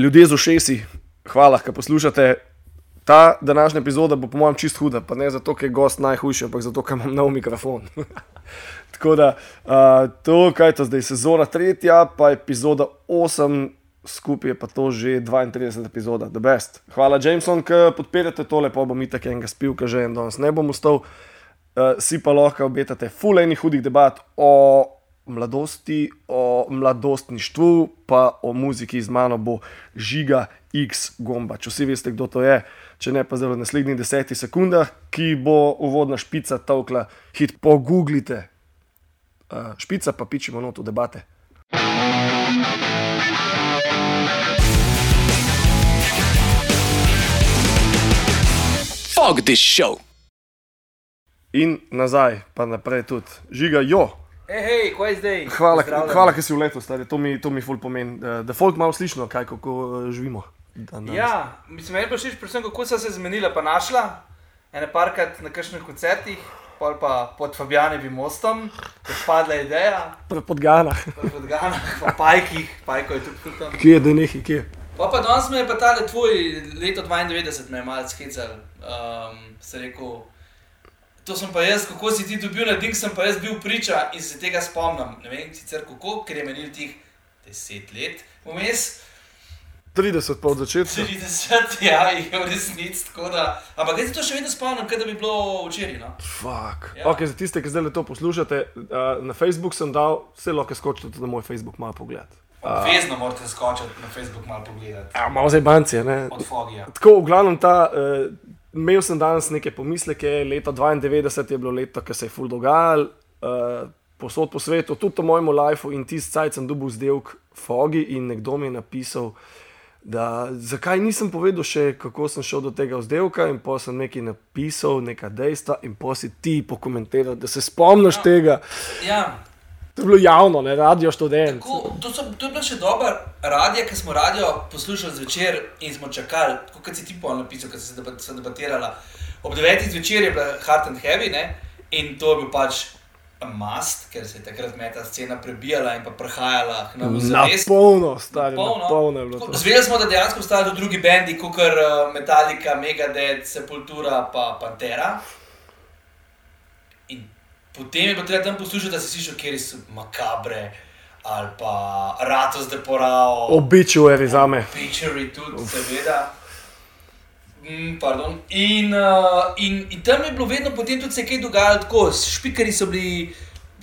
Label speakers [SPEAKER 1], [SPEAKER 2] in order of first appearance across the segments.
[SPEAKER 1] ljudje z ušesi, hvala, da poslušate. Ta današnja epizoda bo, po mojem, čist huda, pa ne zato, ker je gost najhujši, ampak zato, ker imam nov mikrofon. Tako da, uh, to, kaj to zdaj, sezona tretja, pa epizoda 8, skupaj je pa to že 32 epizoda, The Best. Hvala, Jameson, ki podpirate tole, pa bom itak enega spil, ki že en danes ne bom ustal. Uh, si pa lahko obetate fulejnih hudih debat o mladosti, o mladostništvu, pa o muziki z mano bo žiga X gomba. Če vsi veste, kdo to je, če ne pa zelo v naslednjih desetih sekundah, ki bo uvodna špica tokla, hit pogooglite. Uh, špica pa pičimo not v debate.
[SPEAKER 2] Fuck this show.
[SPEAKER 1] In nazaj, pa naprej tudi. Žiga, jo.
[SPEAKER 3] Hej, hej, kaj je zdaj?
[SPEAKER 1] Hvala, hvala ker si v letu, stari. To mi, to mi ful pomeni, da, da folk malo slišno, kaj kako uh, živimo. Dan danes.
[SPEAKER 3] Ja, mislim, meni pa všeč predvsem, kako so se zmenila, pa našla. Ene parkrat na kakšnih koncertih, pol pa pod Fabijanevim mostom, je spadla ideja,
[SPEAKER 1] Pre- Podgana.
[SPEAKER 3] pod Ganah, po pajkih, pajko je tudi tam.
[SPEAKER 1] Kje je denehi, kje?
[SPEAKER 3] Pa pa danes me je pa tale tvoj leto 92 me je malce skical. Um, se rekel, to sem pa jaz, kako si ti dobil na ding, sem pa jaz bil priča in se tega spomnim. Ne vem sicer kako, ker je menil tih 10 let. Vmes
[SPEAKER 1] 30 pa od začetka.
[SPEAKER 3] 30, ja, je v resnici tako da. Ampak jaz se to še vedno spomnim, kot da bi bilo včeraj. No?
[SPEAKER 1] Fuck.
[SPEAKER 3] Ja.
[SPEAKER 1] Okay, za tiste, ki zdaj to poslušate, uh, na Facebook sem dal, vse lahko skočite tudi na moj Facebook malo pogled.
[SPEAKER 3] Obvezno morate skočiti na Facebook malo pogledati.
[SPEAKER 1] Ja, malo zdaj banci, ne?
[SPEAKER 3] Od Fogija.
[SPEAKER 1] Tako, v glavnem ta, uh, imel sem danes neke pomisleke, leto 92 je bilo leto, ki se je ful dogajalo, uh, posod po svetu, tudi v mojem lifeu in tisti cajt sem dobil zdevk Fogi in nekdo mi je napisal, da zakaj nisem povedal še, kako sem šel do tega vzdevka in pa sem nekaj napisal, neka dejstva in pa si ti pokomentiral, da se spomniš ja. tega.
[SPEAKER 3] Ja,
[SPEAKER 1] To je bilo javno, ne radio študent.
[SPEAKER 3] Tako, to, so, to je bila še dobra radija, ki smo radio poslušali zvečer in smo čakali, kot si ti pol napisal, ko si se debat, debatirala. Ob 9. zvečer je bila Hard and Heavy ne? in to je bil pač mast, ker se je takrat ta scena prebijala in pa prehajala k nam v
[SPEAKER 1] Na polno, stari, na
[SPEAKER 3] Polno.
[SPEAKER 1] polno je bilo to.
[SPEAKER 3] Zvedeli smo, da dejansko obstajajo drugi bendi, kot je Metallica, Megadeth, Sepultura pa Pantera. Potem je bilo treba tam poslušati, da si slišal, kje so makabre ali pa Ratos de Porao,
[SPEAKER 1] Obituary za me.
[SPEAKER 3] Picture tudi, seveda. Mm, pardon. in, uh, in, in tam je bilo vedno potem tudi se kaj dogajalo tako, špikari so bili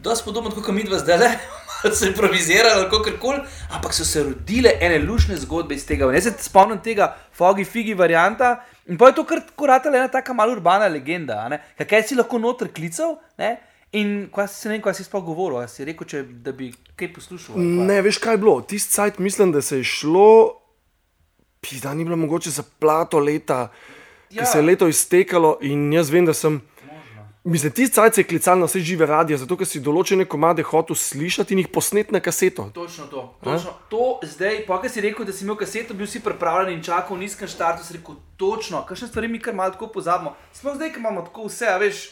[SPEAKER 3] dosti podobni kot mi dva zdaj, malo so improvizirali ali kako koli, ampak so se rodile ene lušne zgodbe iz tega. Jaz se spomnim tega Fogi Figi varianta in pa je to kar koratala ena taka malo urbana legenda, kaj si lahko noter klical, ne? In kaj se ne kaj si sploh govoril, a si rekel, če, da bi kaj poslušal. kaj?
[SPEAKER 1] Ne, veš kaj je bilo. Tisti cajt mislim, da se je šlo, da ni bilo mogoče za plato leta, ja.
[SPEAKER 3] Ja.
[SPEAKER 1] ki se je leto iztekalo in jaz vem, da sem.
[SPEAKER 3] Možno.
[SPEAKER 1] Mislim, tisti cajt se je klical na vse žive radije, zato ker si določene komade hotel slišati in jih posnet na kaseto.
[SPEAKER 3] Točno to. Točno. To zdaj, pa kaj si rekel, da si imel kaseto, bil si pripravljen in čakal v nizkem štartu, si rekel, točno, kakšne stvari mi kar malo tako pozabimo. Sploh zdaj, ko imamo tako vse, a veš,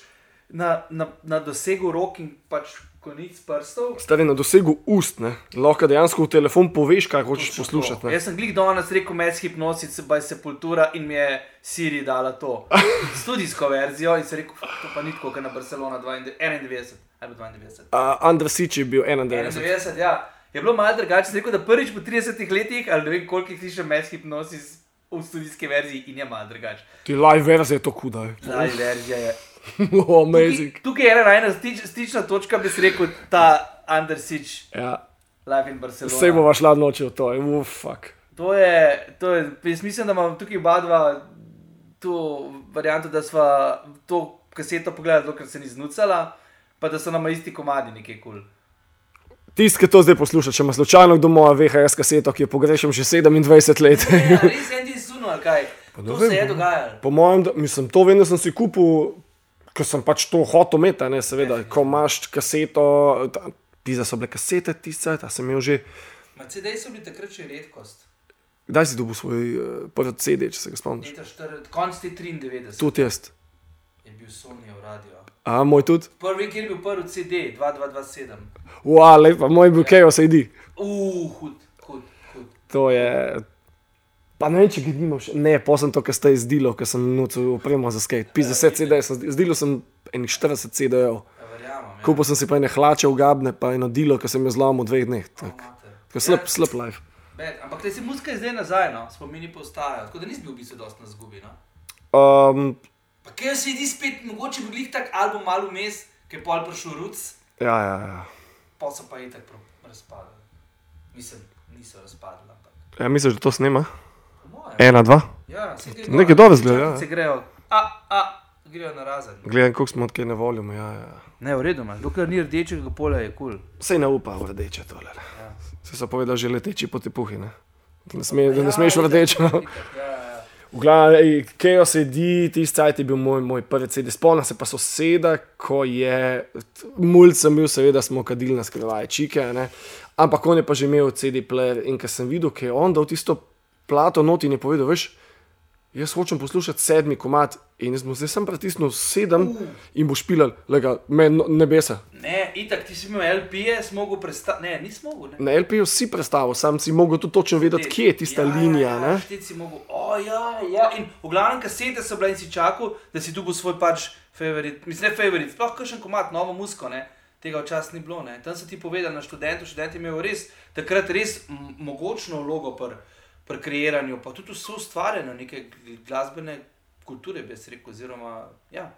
[SPEAKER 3] na, na, na dosegu rok in pač konic prstov.
[SPEAKER 1] Stari na dosegu ust, ne? lahko dejansko v telefon poveš, kaj hočeš
[SPEAKER 3] Točno
[SPEAKER 1] poslušati.
[SPEAKER 3] to.
[SPEAKER 1] ne.
[SPEAKER 3] Jaz sem glik danes rekel, med hipnosis, baj sepultura in mi je Siri dala to studijsko verzijo in si rekel, "Fuck, to pa ni tako, kot na Barcelona 92, 91 ali pa 92.
[SPEAKER 1] Uh, Andrasič je bil 91.
[SPEAKER 3] 91, ja. Je bilo malo drugače, rekel, da prvič po 30 letih, ali ne vem koliko jih slišim, med hipnosis v studijski verziji in je malo drugače.
[SPEAKER 1] Ti live verzija je to kuda.
[SPEAKER 3] Live verzija je.
[SPEAKER 1] Oh, amazing.
[SPEAKER 3] Tukaj, tukaj je ena najna stič, stična točka, bi si rekel, ta Undersič,
[SPEAKER 1] Ja.
[SPEAKER 3] Live in Barcelona.
[SPEAKER 1] Vse bova šla noče v to, ufak.
[SPEAKER 3] To je, to je, jaz mislim, da imam tukaj oba dva to varianto, da sva to kaseto pogledala, dokler se ni znucala, pa da so nam isti komadi nekaj kul. Cool.
[SPEAKER 1] Tisti, ki to zdaj posluša, če ima slučajno doma VHS kaseto, ki jo pogrešam že 27 let.
[SPEAKER 3] Ja, res en ti zuno, ali kaj?
[SPEAKER 1] ne
[SPEAKER 3] To
[SPEAKER 1] vem,
[SPEAKER 3] se je dogajalo.
[SPEAKER 1] Po mojem, da, mislim, to vem, da sem si kupil, ker sem pač to hotel imeti, ne, seveda, ko imaš kaseto, ta- ti so bile kasete, tiste, ta sem imel že.
[SPEAKER 3] Mercedes so bili takrat še redkost.
[SPEAKER 1] Kdaj si dobil svoj uh, prvi CD, če se ga spomniš?
[SPEAKER 3] Leta 4, konc te 93
[SPEAKER 1] Tudi jaz.
[SPEAKER 3] je bil Sony v radio.
[SPEAKER 1] A, moj tudi?
[SPEAKER 3] Prvi, kjer je bil prvi CD, 2227.
[SPEAKER 1] Wow, lepa, moj bil Chaos ID.
[SPEAKER 3] Uf, hud, hud, hud.
[SPEAKER 1] To je, Pa ne vem, če ga nimam še. Ne, posem to, kar ste izdilo, ker sem nucal opremo za skate. Pis 10 CD, izdilo sem enih 40 CD-jev. Kupil sem si pa ene hlače ugabne, pa eno dilo, ki sem jo zlomil v dveh dneh. Tako Slab,
[SPEAKER 3] Ja,
[SPEAKER 1] slab life.
[SPEAKER 3] bad. Ampak te si muzika je zdaj nazaj, no? spomini pa ostajajo. Tako da nisi bil v bistvu dosti na zgubi. No?
[SPEAKER 1] Um,
[SPEAKER 3] Pa kaj se jedi spet, mogoče bi glih tak album malo vmes, ki je pol prišel ruc,
[SPEAKER 1] ja, ja, ja.
[SPEAKER 3] pa so pa itak razpadli. Mislim, niso razpadli, ampak.
[SPEAKER 1] ja. Misliš, da to snema? Ena, dva.
[SPEAKER 3] Ja,
[SPEAKER 1] Nekaj dobro izgleda, ja.
[SPEAKER 3] Se grejo, a, a, grejo na razen.
[SPEAKER 1] Gledaj, koliko smo odkje ne volimo. Ja, ja.
[SPEAKER 3] Ne, v redu, imaš. dokler ni rdečega polja, je kul. Cool.
[SPEAKER 1] Sej ne upa v rdeče tole.
[SPEAKER 3] Ja.
[SPEAKER 1] Se so povedali, že leteči po tepuhi. Ne? Da ne, sme, da ne smeš v rdeče. No.
[SPEAKER 3] Ja, ja, ja.
[SPEAKER 1] V glavnem, Kejo sedi, tisti cajt je bil moj, moj prvi CD. Spomnim se pa soseda, ko je, mulj sem bil, seveda smo kadili na skrivaj čike, ne? ampak on je pa že imel CD player in ko sem videl, ker je on dal tisto plato not in je povedal, veš, jaz hočem poslušati sedmi komat in jaz sem zdaj sem pritisnil sedem in bo špilal, lega, me no- nebesa.
[SPEAKER 3] Ne, itak ti si imel LP-je, si mogel prestati. Ne, nisi mogel. Ne.
[SPEAKER 1] Na LP-ju si predstavil, sam si mogel tudi točno vedeti, kje je tista
[SPEAKER 3] ja,
[SPEAKER 1] linija.
[SPEAKER 3] Ja,
[SPEAKER 1] ne.
[SPEAKER 3] ja, šteti si mogel. O, ja, ja. In v glavnem kasete so bile in si čakal, da si tu bo svoj pač favorit. Mislim, ne favorit, sploh kakšen komat, novo musko, ne. Tega včasih ni bilo. Ne. Tam so ti povedali na študentu, študent je imel res takrat res mogočno vlogo pri pr kreiranju, pa tudi vso ustvarjanje neke gl- glasbene kulture, bi jaz rekel, oziroma ja.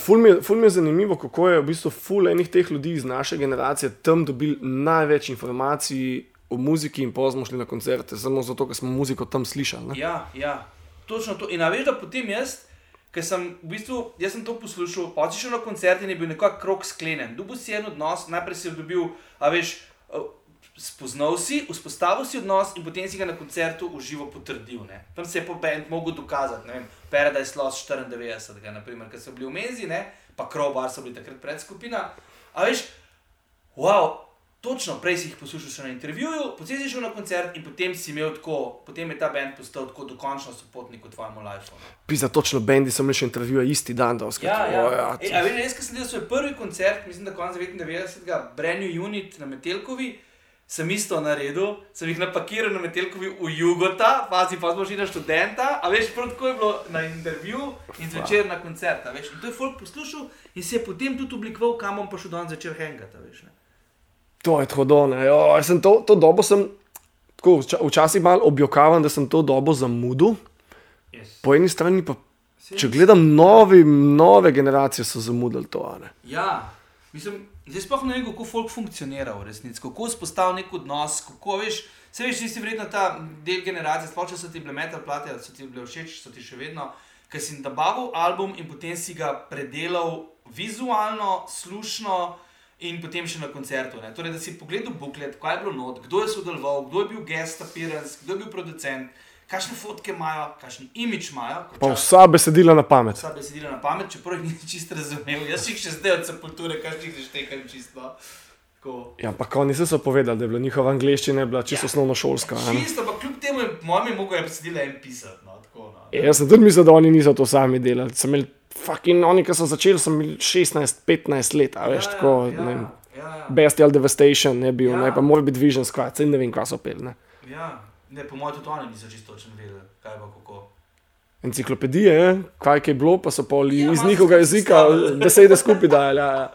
[SPEAKER 1] Ful mi, je- ful mi je zanimivo, kako je v bistvu ful enih teh ljudi iz naše generacije tam dobil največ informacij o muziki in pozno šli na koncerte, samo zato, ker smo muziko tam slišali. Ne?
[SPEAKER 3] Ja, ja, točno to. In a veš, da potem jaz, ker sem v bistvu, jaz sem to poslušal, pa si šel na koncert in je bil nekako krok sklenjen. Dobil si en odnos, najprej si dobil, a veš, spoznal si, vzpostavil si odnos in potem si ga na koncertu v živo potrdil. Ne. Tam se je po bend mogel dokazati, ne vem, Paradise Lost 94, naprimer, ker so bili v Menzi, ne, pa Crowbar so bili takrat predskupina. A veš, wow, točno, prej si jih poslušal še na intervjuju, potem si šel na koncert in potem si imel tako, potem je ta bend postal tako dokončno sopotnik v tvojem lifeu.
[SPEAKER 1] Pisa točno, bendi so imeli še intervjuje isti dan, da
[SPEAKER 3] Ja,
[SPEAKER 1] oskrbel.
[SPEAKER 3] ja. Ej, a veš, jaz, sem delal svoj prvi koncert, mislim, da konec 99. Brand New Unit na Metelkovi, sem isto naredil, sem jih napakiral na Metelkovi v Jugota, pazi pa smo šli na študenta, a veš, prav tako je bilo na intervju in zvečer na koncert, veš. In to je folk poslušal in se je potem tudi oblikoval, kam bom pa šel danes zvečer hengati, veš. Ne?
[SPEAKER 1] To je hodone. Jo, sem to, to dobo sem, tako, vča- včasih malo objokavam, da sem to dobo zamudil.
[SPEAKER 3] Yes.
[SPEAKER 1] Po eni strani pa, če gledam, novi, nove generacije so zamudili to. ne.
[SPEAKER 3] Ja, mislim, zdaj sploh ne vem, kako folk funkcionira v resnici, kako vzpostaviti nek odnos, kako veš. Se veš, ti si verjetno ta del generacije, sploh če so ti bile metal plate, so ti bile všeč, so ti še vedno, ker si nabavil album in potem si ga predelal vizualno, slušno in potem še na koncertu. Ne? Torej, da si pogledal buklet, kaj je bilo not, kdo je sodeloval, kdo je bil guest appearance, kdo je bil producent, kakšne fotke imajo, kakšen imič imajo.
[SPEAKER 1] Pa vsa besedila na pamet.
[SPEAKER 3] Vsa besedila na pamet, čeprav jih nisi čisto razumel. Jaz jih še zdaj od sepulture, kaj jih štekam čisto. Tako.
[SPEAKER 1] Ja, pa oni so se povedali, da je bila njihova angliščina je bila čisto
[SPEAKER 3] Ja.
[SPEAKER 1] osnovno šolska.
[SPEAKER 3] Čisto, ampak kljub temu je mojimi mogel besedila en pisati. No, tako, no.
[SPEAKER 1] Ja, Jaz sem tudi mislil, da oni niso to sami delali. Sem imel, fucking, oni, ki so začeli, so imeli 16-15 let, a veš, tako.
[SPEAKER 3] ja,
[SPEAKER 1] ne vem.
[SPEAKER 3] ja, ja,
[SPEAKER 1] Bestial Devastation je bil,
[SPEAKER 3] Ja.
[SPEAKER 1] ja. ne, pa Morbid Vision Squad, saj ne vem, kaj so pel. Ne.
[SPEAKER 3] ja. Ne, po mojem tudi oni niso čisto točno vedeli, kaj pa kako.
[SPEAKER 1] Enciklopedije, kaj je bilo, pa so poli
[SPEAKER 3] Ja,
[SPEAKER 1] iz njihovega jezika besede skupaj dajali. Ja, ja.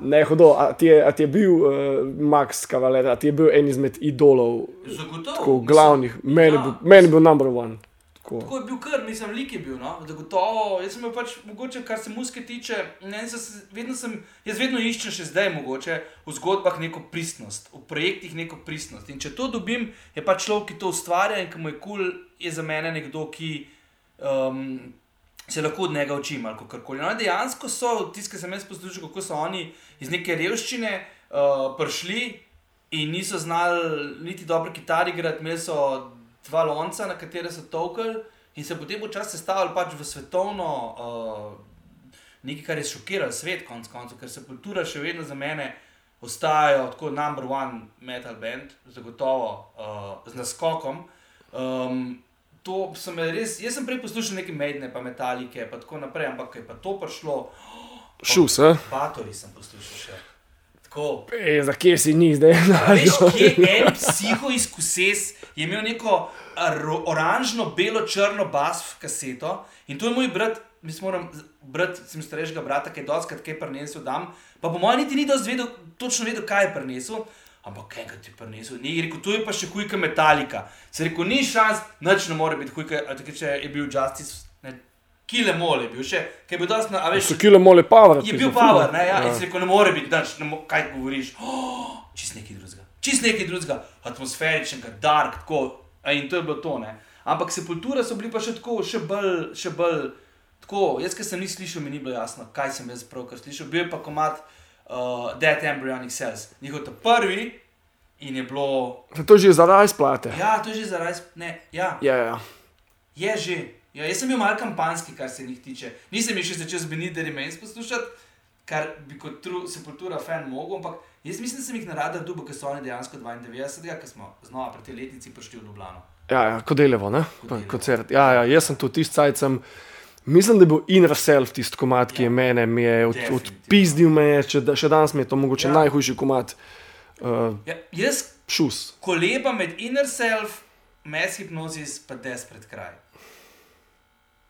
[SPEAKER 1] Ne, hudo, a ti je, a ti je bil uh, Max Cavaler, a ti je bil en izmed idolov,
[SPEAKER 3] Zagotovo.
[SPEAKER 1] tako glavnih, meni,
[SPEAKER 3] ja.
[SPEAKER 1] ja. meni je bil number one. Tako.
[SPEAKER 3] Tako je bil kar, mislim, lik je bil, no, zagotovo. Jaz sem imel pač, mogoče, kar se muske tiče, ne, se- vedno sem, jaz vedno iščem še zdaj, mogoče, v zgodbah neko pristnost, v projektih neko pristnost. In če to dobim, je pač človek, ki to ustvarja in ki mu je kul, cool, je za mene nekdo, ki um, se lahko od njega učim ali karkoli. No, dejansko so, tisti, ki sem jaz poslušal, kako so oni iz neke revščine uh, prišli in niso znali niti dobro kitari igrati, imeli so dva lonca, na katere so tolkali in se potem počasi sestavljali pač v svetovno, uh, nekaj, kar je šokiralo svet, konc koncev, ker se kultura še vedno za mene. Ostajajo tako number one metal band, zagotovo uh, z naskokom. Um, to sem res, jaz sem prej poslušal neke medne, pa metalike, pa tako naprej, ampak je pa to prišlo,
[SPEAKER 1] Šus, eh?
[SPEAKER 3] Batori sem poslušal še. Tako.
[SPEAKER 1] E, za kje si njih zdaj?
[SPEAKER 3] Veš, kje je en psiho iz Kuses, je imel neko oranžno, belo, črno bas kaseto in to je moj brat, mislim, moram, brat, sem starejšega brata, ki je doskrat kaj prenesel, dam, pa po mojem niti ni dosti vedel, točno vedel, kaj je prenesel. Ampak kaj ti prenesel? Ni je rekel, to je pa še hujka metalika. Se rekel, ni šans, nič ne more biti hujka, takrat če je bil Justice, kile mole je bil še, ki je bil dosti, na- a veš,
[SPEAKER 1] So kilo mole power.
[SPEAKER 3] Je bil power, ne, ja, in si rekel, ne more biti, dač, ne, mo- kaj govoriš. Oh, čist nekaj drugega, čist nekaj drugega, atmosferičnega, dark, tako. a In to je bilo to, ne. Ampak sepultura so bili pa še tako, še bolj, še bolj. Tako, jaz, ki sem jih slišal, mi ni bilo jasno, kaj sem jaz pravkar slišal. Bil je pa komat uh, Dead Embryonic Cells, njihov ta prvi in je bilo.
[SPEAKER 1] To je že zaradi splate.
[SPEAKER 3] Ja, to je že zaradi. Ne, ja,
[SPEAKER 1] Ja, ja.
[SPEAKER 3] je že. Ja, jaz sem bil mal kampanski, kar se njih tiče. Nisem jih še začel z Benita Remains poslušati, kar bi kot tru, sepultura fan mogel, ampak jaz mislim, da sem jih na radar dubo, ker so oni dejansko 92, ker smo znova pri tej letnici prišli v Ljubljano.
[SPEAKER 1] Ja, ja, Kodelevo, ne? Pa
[SPEAKER 3] Kodelevo.
[SPEAKER 1] Koncert. Ja, ja, jaz sem tu tisti cajt, sem, mislim, da je bil Inner Self tisti komat, ki je
[SPEAKER 3] Ja.
[SPEAKER 1] mene, mi je od, odpizdil me, je, če, da- še danes mi je to mogoče
[SPEAKER 3] Ja.
[SPEAKER 1] najhujši komat. Uh,
[SPEAKER 3] Ja, jaz
[SPEAKER 1] šus.
[SPEAKER 3] koleba med Inner Self, Mass Hypnosis pa Desperate Cry.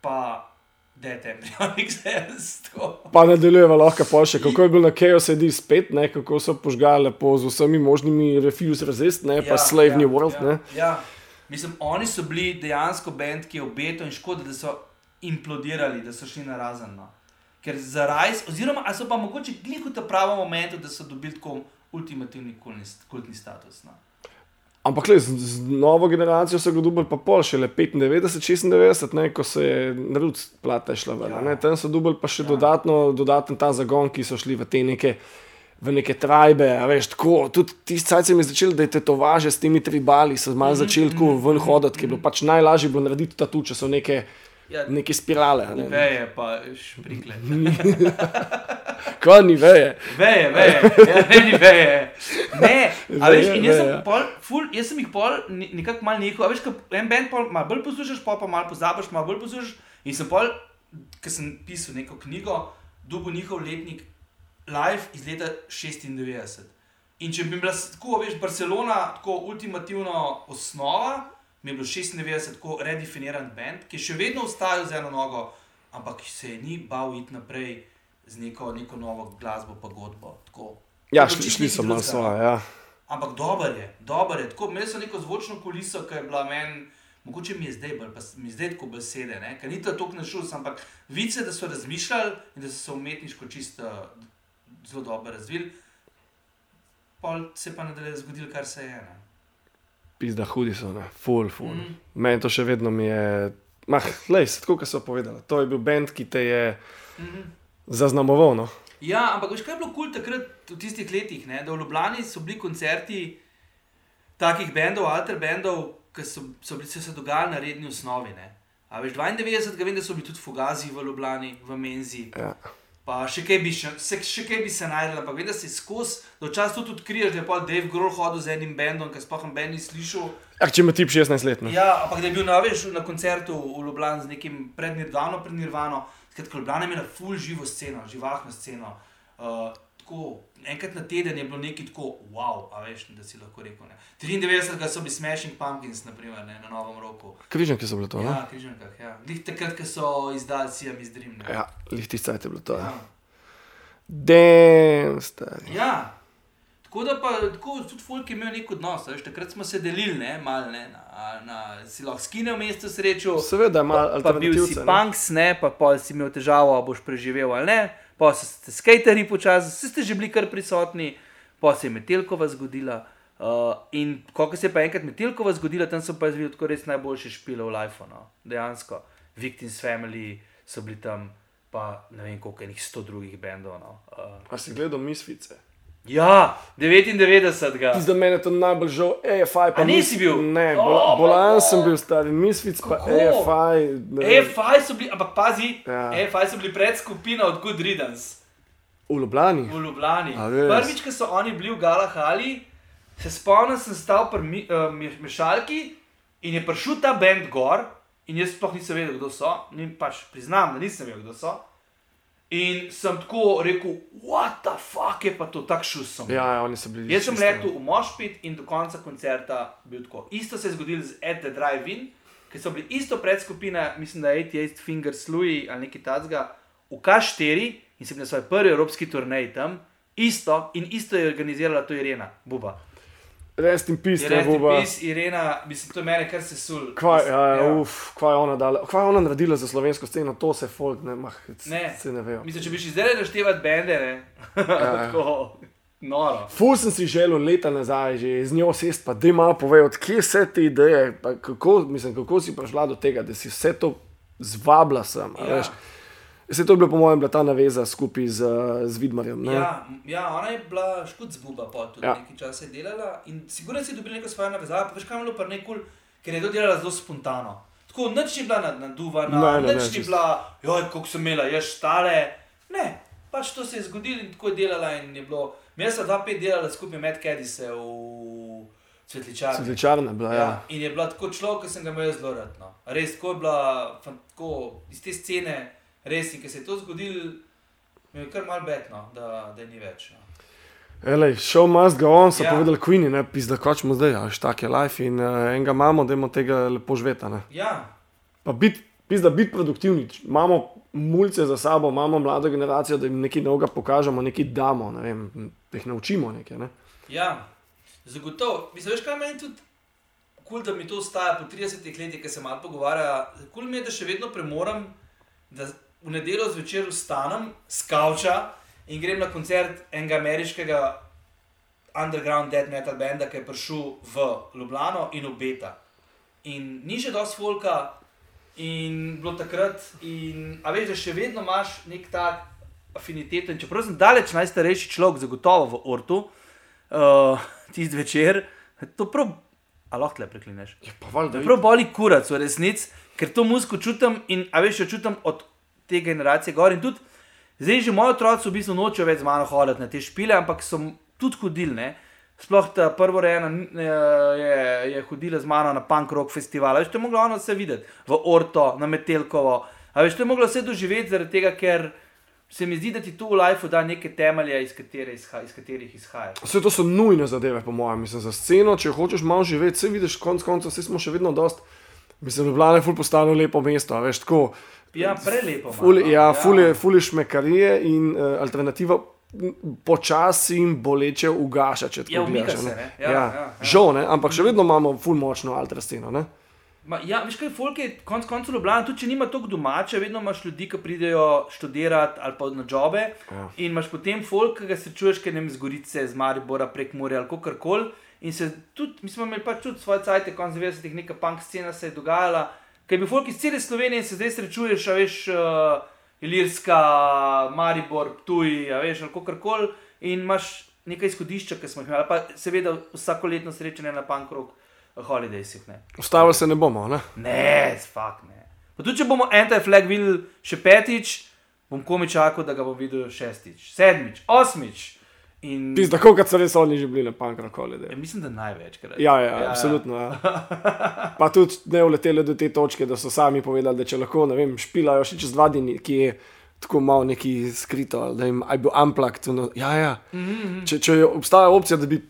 [SPEAKER 3] Pa Dead Embryonic Cells. tako.
[SPEAKER 1] Pa nadaljujeva lahko pa še, kako je bil na Chaos ID spet, ne, kako so požgali lepo z vsemi možnimi Refuse Resist, ne, pa Slave New World.
[SPEAKER 3] Ja,
[SPEAKER 1] Ne.
[SPEAKER 3] ja. Mislim, oni so bili dejansko bend, ki je obeto in škoda, da so implodirali, da so šli na razen. No. Ker za rajs, oziroma ali so pa mogoče glih v pravem momentu, da so dobili tako ultimativni kultni, kultni status. No.
[SPEAKER 1] Ampak le, z, z novo generacijo so ga dubali pa pol, šele 95, 96, ne, ko se je narod plata šla ven.
[SPEAKER 3] Ja.
[SPEAKER 1] Tam so dubali pa še
[SPEAKER 3] Ja.
[SPEAKER 1] dodatno, dodaten ta zagon, ki so šli v te neke. V neke trajbe, a veš, tako. Tudi tisti cajt se mi je začel, da je tetovaže s temi tribali, so malo
[SPEAKER 3] Mhm,
[SPEAKER 1] začeli tako ven hoditi, ki je bilo pač najlažje bilo narediti tatu, če so neke,
[SPEAKER 3] Ja,
[SPEAKER 1] neke spirale. Ne.
[SPEAKER 3] veje pa šprikle.
[SPEAKER 1] Kaj ni veje.
[SPEAKER 3] Veje, veje, ja, meni veje. Ne, a veš, in jaz sem, pol, ful, jaz sem jih pol ne- nekako mal nehal. A veš, ko en band pol malo bolj poslušaš, pol pa malo pozabiš, malo bolj poslušaš. In sem pol, ker sem pisal neko knjigo, dubo njihov letnik Live iz leta 96. In če bi bila tako, veš, Barcelona, tako ultimativna osnova, mi je bilo 96 tako redefiniran band, ki še vedno ostajal z eno nogo, ampak se je ni bal iti naprej z neko, neko novo glasbo, pa godbo. Tako.
[SPEAKER 1] Ja,
[SPEAKER 3] je
[SPEAKER 1] šli, šli so malo
[SPEAKER 3] drugega.
[SPEAKER 1] svoje. Ja.
[SPEAKER 3] Ampak dober je, dober je. Tako, imeli so neko zvočno kuliso, ki je bila meni, mogoče mi je zdaj bolj, pa mi je zdaj tako besede, ker ni to tako našus, ampak vice, da so razmišljali in da so se umetniško čisto zelo dobro razvili. Pol se pa nadalje zgodilo, kar se je. Ne?
[SPEAKER 1] Pizda, hudi so, ne, full, full. Mm. Meni to še vedno mi je. Mah, lej, tako kot so povedali. To je bil bend, ki te je
[SPEAKER 3] Mhm.
[SPEAKER 1] Zaznamoval. No?
[SPEAKER 3] Ja, ampak veš, kaj je bilo kul cool takrat v tistih letih, ne? da v Ljubljani so bili koncerti takih bendov, alter bendov, ki so, so bili so se dogajali na redni osnovi. Ne? A veš, 92, ga vem, da so bili tudi Fugazi v Ljubljani, v Menzi.
[SPEAKER 1] Ja.
[SPEAKER 3] Pa še kaj bi, še, se, še kaj bi se najdel, ampak vem, da si skozi, da včasih tudi odkriješ, da je pa Dave Grohl hodil z enim bendom, ki sploh ben ni slišal.
[SPEAKER 1] Ja, če ima tip 16 let. Ne?
[SPEAKER 3] Ja, ampak da je bil na, veš, na koncertu v Ljubljani z nekim prednirvano, prednirvano. Skratka, Ljubljana je imela full živo sceno, živahno sceno. Uh, tako, enkrat na teden je bilo nekaj tako, wow, a veš, da si lahko rekel. Ne. 93 so bili Smashing Pumpkins, naprimer, ne, na Novem roku.
[SPEAKER 1] Križanke so bile to.
[SPEAKER 3] Ja,
[SPEAKER 1] Ja,
[SPEAKER 3] križankah, ja. Glih takrat, ko so izdali Siam iz Dream. ne.
[SPEAKER 1] ja lihti cajt je bilo to. Ja.
[SPEAKER 3] Ja.
[SPEAKER 1] Den, stari.
[SPEAKER 3] ja. Tako da pa tako, tudi folk je imel nek odnos, a veš, takrat smo se delili, ne, malo, ne, na, na, si lahko skine v mestu srečo.
[SPEAKER 1] Seveda, malo
[SPEAKER 3] Pa bil si
[SPEAKER 1] alternativce. ne.
[SPEAKER 3] punks, ne, pa pol si imel težavo, boš preživel ali ne, pa so se skateri počasi, vsi ste že bili kar prisotni, pa se je Metelkova zgodila. Uh, in ko se je pa enkrat Metelkova zgodila, tam so pa izvideli tako res najboljše špile v Life, no, dejansko. Victims Family so bili tam, pa ne vem koliko enih sto drugih bendov. No. Uh,
[SPEAKER 1] A si gledal Misfice?
[SPEAKER 3] Ja, 99. Ga.
[SPEAKER 1] Za mene je to najbolj žal, AFI. Pa
[SPEAKER 3] A nisi bil?
[SPEAKER 1] Ne, bol, bolan
[SPEAKER 3] kako?
[SPEAKER 1] sem bil star, Misfic pa? AFI.
[SPEAKER 3] EFI so bili, ampak pazi,
[SPEAKER 1] Ja.
[SPEAKER 3] EFI so bili predskupina od Good Riddance.
[SPEAKER 1] V Ljubljani.
[SPEAKER 3] v Ljubljani. Prvič, ko so oni bili v Galahali, se spomnim, sem stal pri mi, uh, mešalki in je prišel ta bend gor. In jaz sploh nisem vedel, kdo so, pač priznam, da nisem vedel, kdo so. In sem tako rekel, what the fuck je pa to, tak šusom.
[SPEAKER 1] Ja, ja, oni so bili.
[SPEAKER 3] Jaz sem letel v Mošpit in do konca koncerta bil tako. Isto se je zgodilo z At the Drive-In, ki so bili isto predskupina, mislim, da je 88 Fingers Louis ali nekaj takega, v K4 in sem bil na svoji prvi evropski turnej tam, isto in isto je organizirala to Irena, Buba.
[SPEAKER 1] Rest in peace,
[SPEAKER 3] Je
[SPEAKER 1] ne
[SPEAKER 3] res
[SPEAKER 1] bo.
[SPEAKER 3] pis, Irena, mislim, to je mene kar se sul.
[SPEAKER 1] Kvaj, ja, ja, uf, kvaj, je ona dala, kvaj je ona naredila za slovensko sceno, to se folk ne, mah,
[SPEAKER 3] Ne.
[SPEAKER 1] se ne vejo.
[SPEAKER 3] Mislim, če bi šli zdaj naštevati bende, ne.
[SPEAKER 1] Ja.
[SPEAKER 3] Tako, noro.
[SPEAKER 1] Ful sem si želel leta nazaj, že z njo sest, pa da ima povej, odkje vse te ideje, kako, mislim, kako si prišla do tega, da si vse to zvabila sem.
[SPEAKER 3] Ja.
[SPEAKER 1] veš. Vse to je bilo, po mojem, bila ta naveza skupaj z, z Vidmarjem. ne?
[SPEAKER 3] Ja, ja, ona je bila škut zbuba, pa tudi
[SPEAKER 1] Ja.
[SPEAKER 3] nekaj časa je delala in sigurno si dobila neko svojo navezavo, pa veš kam je bilo pa nekul, ker je to delala zelo spontano. Tako nič ni bila nad- naduvana, nič ni
[SPEAKER 1] čisto.
[SPEAKER 3] bila, joj, koliko sem imela, ješ štale. Ne, pač to se je zgodilo in tako je delala in je bilo. Mi smo dva pet delala skupaj med Kedise v Svetličarni.
[SPEAKER 1] Svetličarna je bila, ja.
[SPEAKER 3] Ja, in je bila tako človek, ki sem ga imel zelo rad. No. Res, tako je bila, tako, iz te scene, res, ki se je to zgodilo, mi je kar mal betno, da, da je ni več. No.
[SPEAKER 1] Elej, show must go on, so ja.
[SPEAKER 3] Ja.
[SPEAKER 1] povedali Queeni, ne, pizda, kočemo zdaj, a štak je life in uh, enega imamo, da imamo tega lepo žveta. Ne.
[SPEAKER 3] Ja,
[SPEAKER 1] Pa biti, pizda, biti produktivni, imamo mulce za sabo, imamo mlado generacijo, da jim nekaj novega pokažemo, nekaj damo, ne vem, da jih naučimo nekaj. Ne.
[SPEAKER 3] ja, zagotovo. Mislim, veš, kaj meni tudi. Kul, da mi to ostaja po 30 letih, ki se malo pogovarja. Kul mi je, da še vedno premorem, da v nedeljo zvečer vstanem z kavča in grem na koncert enega ameriškega underground death metal benda, ki je prišel v Ljubljano in obeta. In ni še dosti folka, in bilo takrat, in, a veš, da še vedno imaš nek tak afiniteto. In čeprav sem daleč najstarejši človek, zagotovo v Ortu, uh, tisti večer, to prav, a lahko le preklineš.
[SPEAKER 1] Ja, pa valjda,
[SPEAKER 3] Prav boli kurac v resnici, ker to muziko čutim in a veš, jo čutim od te generacije gor. In tudi zdaj že moji otroci v bistvu nočejo več z mano hoditi na te špile, ampak so tudi hodili. Ne? Sploh ta prvorejena eh, je, je hodila z mano na punk rock festival. Veš, to je mogla ona vse videti, v Orto, na Metelkovo. A veš, to je mogla vse doživeti zaradi tega, ker se mi zdi, da ti to v lifeu da neke temelje, iz, katere izha, iz katerih izhajaš.
[SPEAKER 1] Vse to so nujne zadeve, po mojem, mislim, za sceno. Če hočeš malo živeti, vse vidiš, konc koncev, vse smo še vedno dost. Mislim, Ljubljana je ful postalo lepo mesto, veš, tako.
[SPEAKER 3] Ja, prelepo.
[SPEAKER 1] Ful,
[SPEAKER 3] no.
[SPEAKER 1] ja, ful je, ful je šmekarije in uh, alternativa počasi in boleče ugaša, če tako
[SPEAKER 3] Ja,
[SPEAKER 1] gledaš,
[SPEAKER 3] se,
[SPEAKER 1] ne.
[SPEAKER 3] Ja,
[SPEAKER 1] Ja,
[SPEAKER 3] ja, ja.
[SPEAKER 1] Žal, ne, ampak še vedno imamo ful močno alter sceno. Ne?
[SPEAKER 3] Ma, ja, veš kaj, folk je konec koncev Ljubljana, tudi če nima toliko domače, vedno imaš ljudi, ki pridejo študirati ali pa na jobe.
[SPEAKER 1] Ja.
[SPEAKER 3] In imaš potem folk, ki ga srečuješ, ker ne vem, z Gorice, z Maribora, prek Morja ali kar koli. In se tudi, mi smo imeli pač tudi svoje cajtke, konec 90-ih, neka punk scena se je dogajala, ker je bil folk iz cele Slovenije in se zdaj srečuješ, a veš, uh, Ilirska, Maribor, Tuj, a veš, ali kar koli. In imaš nekaj izhodišča, ki smo jih imeli, pa seveda vsako letno srečanje na punk rock holidaysih. Ne.
[SPEAKER 1] Ustavili se ne bomo. Ne?
[SPEAKER 3] Ne, spak ne. Pa tudi če bomo anti-flag videli še petič, bom komi čakal, da ga bom videl šestič, sedmič, osmič. In
[SPEAKER 1] Pizda, koliko so res oni že bili na pankrakoli.
[SPEAKER 3] ja, mislim, da največkrat.
[SPEAKER 1] Ja, ja, ja, absolutno. Ja. Pa tudi ne uleteli do te točke, da so sami povedali, da če lahko, ne vem, špilajo še čez dva dni, ki je tako malo neki skrito, ali da jim je bil amplakt. No, ja, ja. Mm -hmm. če, če obstaja opcija, da bi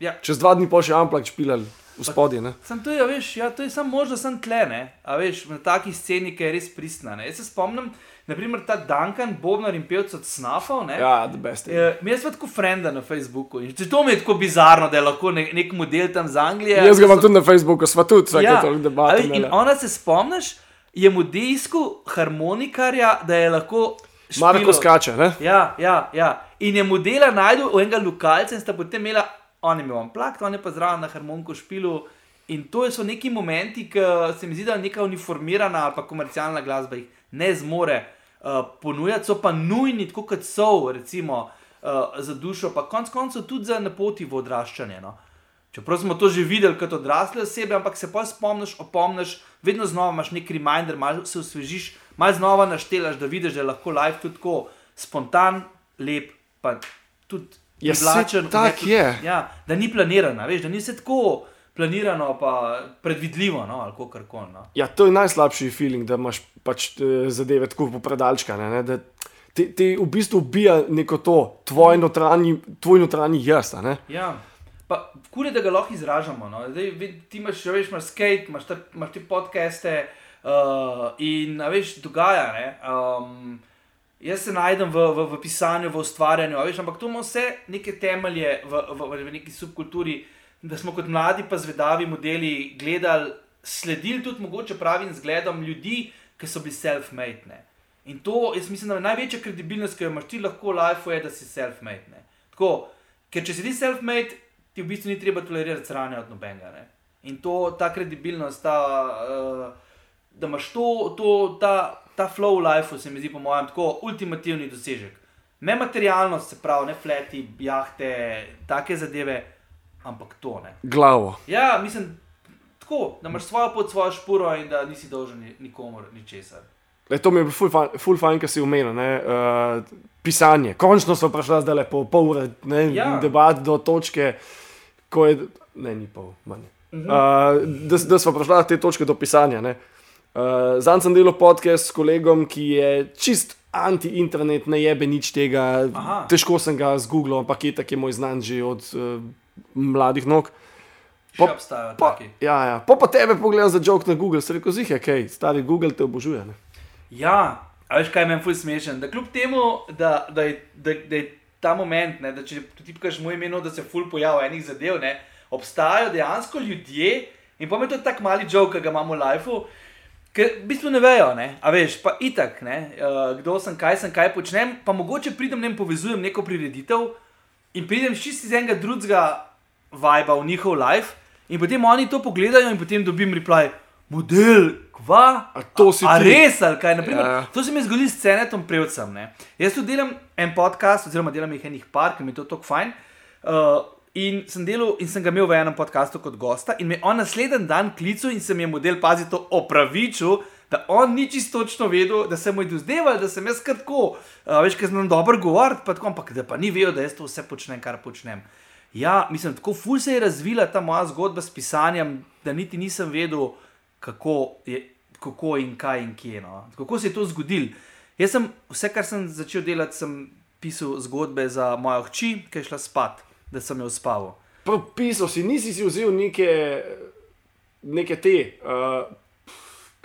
[SPEAKER 3] Ja.
[SPEAKER 1] čez dva dni pa še amplakt špilali v spodje. Ne?
[SPEAKER 3] Sam to je, a veš, ja, to je samo možno, sem tle, ne? A veš, na taki sceni, ki je res pristna. Ne? Jaz se spomnim, naprimer, ta Duncan, Bobnar in pevc od Snafov, ne?
[SPEAKER 1] Ja, the best.
[SPEAKER 3] Eh, Mi smo tako frenda na Facebooku in to mi je tako bizarno, da je lahko nek, nek model tam z Anglije.
[SPEAKER 1] Jaz ga imam
[SPEAKER 3] so-
[SPEAKER 1] tudi na Facebooku, sva tudi vsake ja, toliko
[SPEAKER 3] veš, in ona se spomniš, je mu dejsko harmonikarja, da je lahko.
[SPEAKER 1] Marko
[SPEAKER 3] špilal.
[SPEAKER 1] skače, ne?
[SPEAKER 3] Ja, ja, ja. In je modela najdel v enega lokalca in sta potem imela, on je imel plakt, on je pa zraven na harmoniku špilu. In to so neki momenti, ki se mi zdi, da neka uniformirana ali pa komercialna glasba jih ne zmore uh, ponujati, so pa nujni, tako kot so, recimo uh, za dušo, pa konec koncev tudi za napoti v odraščanje. No. Čeprav smo to že videli kot odrasle osebe, ampak se pa spomniš, opomniš, vedno znova imaš neki reminder, malo se osvežiš, malo znova naštelaš, da vidiš, da je lahko live tudi tako spontan, lep, pa tudi
[SPEAKER 1] Ja, saj
[SPEAKER 3] privlačen.
[SPEAKER 1] tak
[SPEAKER 3] ne, tudi-
[SPEAKER 1] je.
[SPEAKER 3] Ja, da ni planirana, veš, da ni vse tako planirano, pa predvidljivo, no, ali kako koli. No.
[SPEAKER 1] Ja, to je najslabši feeling, da imaš pač eh, zadeve tako popredalčkane. ne, da ti, ti v bistvu ubija neko to, tvoj notranji, tvoj notranji jaz. ne.
[SPEAKER 3] Ja. Pa, kul je, da ga lahko izražamo. No? Zdaj, ti imaš, veš, imaš skate, imaš, te, imaš te podcaste uh, in, veš, dogaja. Ne? Um, jaz se najdem v, v, v pisanju, v ustvarjanju, veš, ampak to ima vse neke temelje v, v, v neki subkulturi, da smo kot mladi pa zvedavi modeli gledali, sledili tudi mogoče pravim zgledom ljudi, ki so bili self-made. In to, jaz mislim, da je največja kredibilnost, ki jo imaš ti lahko v lifeu, je, da si self-made. Tako, ker če si ti self-made, ti v bistvu ni treba tolerirati sranja od nobenega. Ne? In to, ta kredibilnost, ta, uh, da imaš to, to ta, ta flow v lifeu, se mi zdi, po mojem, tako ultimativni dosežek. Ne materialnost, se pravi, ne fleti, jahte, take zadeve, ampak to ne.
[SPEAKER 1] Glavo.
[SPEAKER 3] Ja, mislim, tako, da imaš svojo pot, svojo špuro in da nisi dolžen ni- nikomor ničesar.
[SPEAKER 1] Le, to mi je ful fajn, ful fajn kar si omenil. ne, Uh, pisanje. Končno smo prišli zdaj po pol ure ne,
[SPEAKER 3] Ja.
[SPEAKER 1] debat do točke, ko je. Ne, ni pol, manj. Uh, da, da smo prišli do te točke do pisanja. ne. Uh, Zdaj sem delal podcast s kolegom, ki je čist anti-internet, ne jebe nič tega.
[SPEAKER 3] Aha.
[SPEAKER 1] Težko sem ga zgooglil, ampak je tako je moj znan že od uh, mladih nog. Pa- Pa, ja, ja. pa, pa tebe pogledam za jok na Google, se reko, zih je kaj, stari Google te obožuje. Ne?
[SPEAKER 3] Ja, a veš kaj je meni ful smešen. Da kljub temu, da, da, je, da, da je ta moment, ne, da če ti pikaš moj ime, da se ful pojavlja enih zadev, ne, obstajajo dejansko ljudje in pa me to je tak mali joke, ki ga imamo v lifeu. Ker v bistvu ne vejo, ne? a veš, pa itak, ne? uh, kdo sem, kaj sem, kaj počnem, pa mogoče pridem ne vem, povezujem neko prireditev in pridem čisto iz enega drugega viba v njihov life, in potem oni to pogledajo in potem dobim reply, model, kva?
[SPEAKER 1] A to si
[SPEAKER 3] a
[SPEAKER 1] ti?
[SPEAKER 3] res, ali kaj? Naprimer,
[SPEAKER 1] Ja.
[SPEAKER 3] To se mi je zgodilo s Cenetom Prevcem. Ne? Jaz tu delam en podcast, oziroma delam jih enih par, ki mi je to tako fajn. Uh, in, sem delal, in sem ga imel v enem podkastu kot gosta, in me je on naslednji dan klical in se mi je model pazi to opravičil. Da on ni čisto točno vedel, da se mu je dozdeval, da sem jaz kar tako, uh, veš, ker znam dobro govoriti, pa tako, ampak da pa ni vedel, da jaz to vse počnem, kar počnem. Ja, mislim, tako ful se je razvila ta moja zgodba s pisanjem, da niti nisem vedel, kako, je, kako in kaj in kje. No. Kako se je to zgodilo? Jaz sem vse, kar sem začel delati, sem pisal zgodbe za mojo hči, ki je šla spat, da sem jo spal.
[SPEAKER 1] Pisal si, nisi si vzel neke, neke te uh,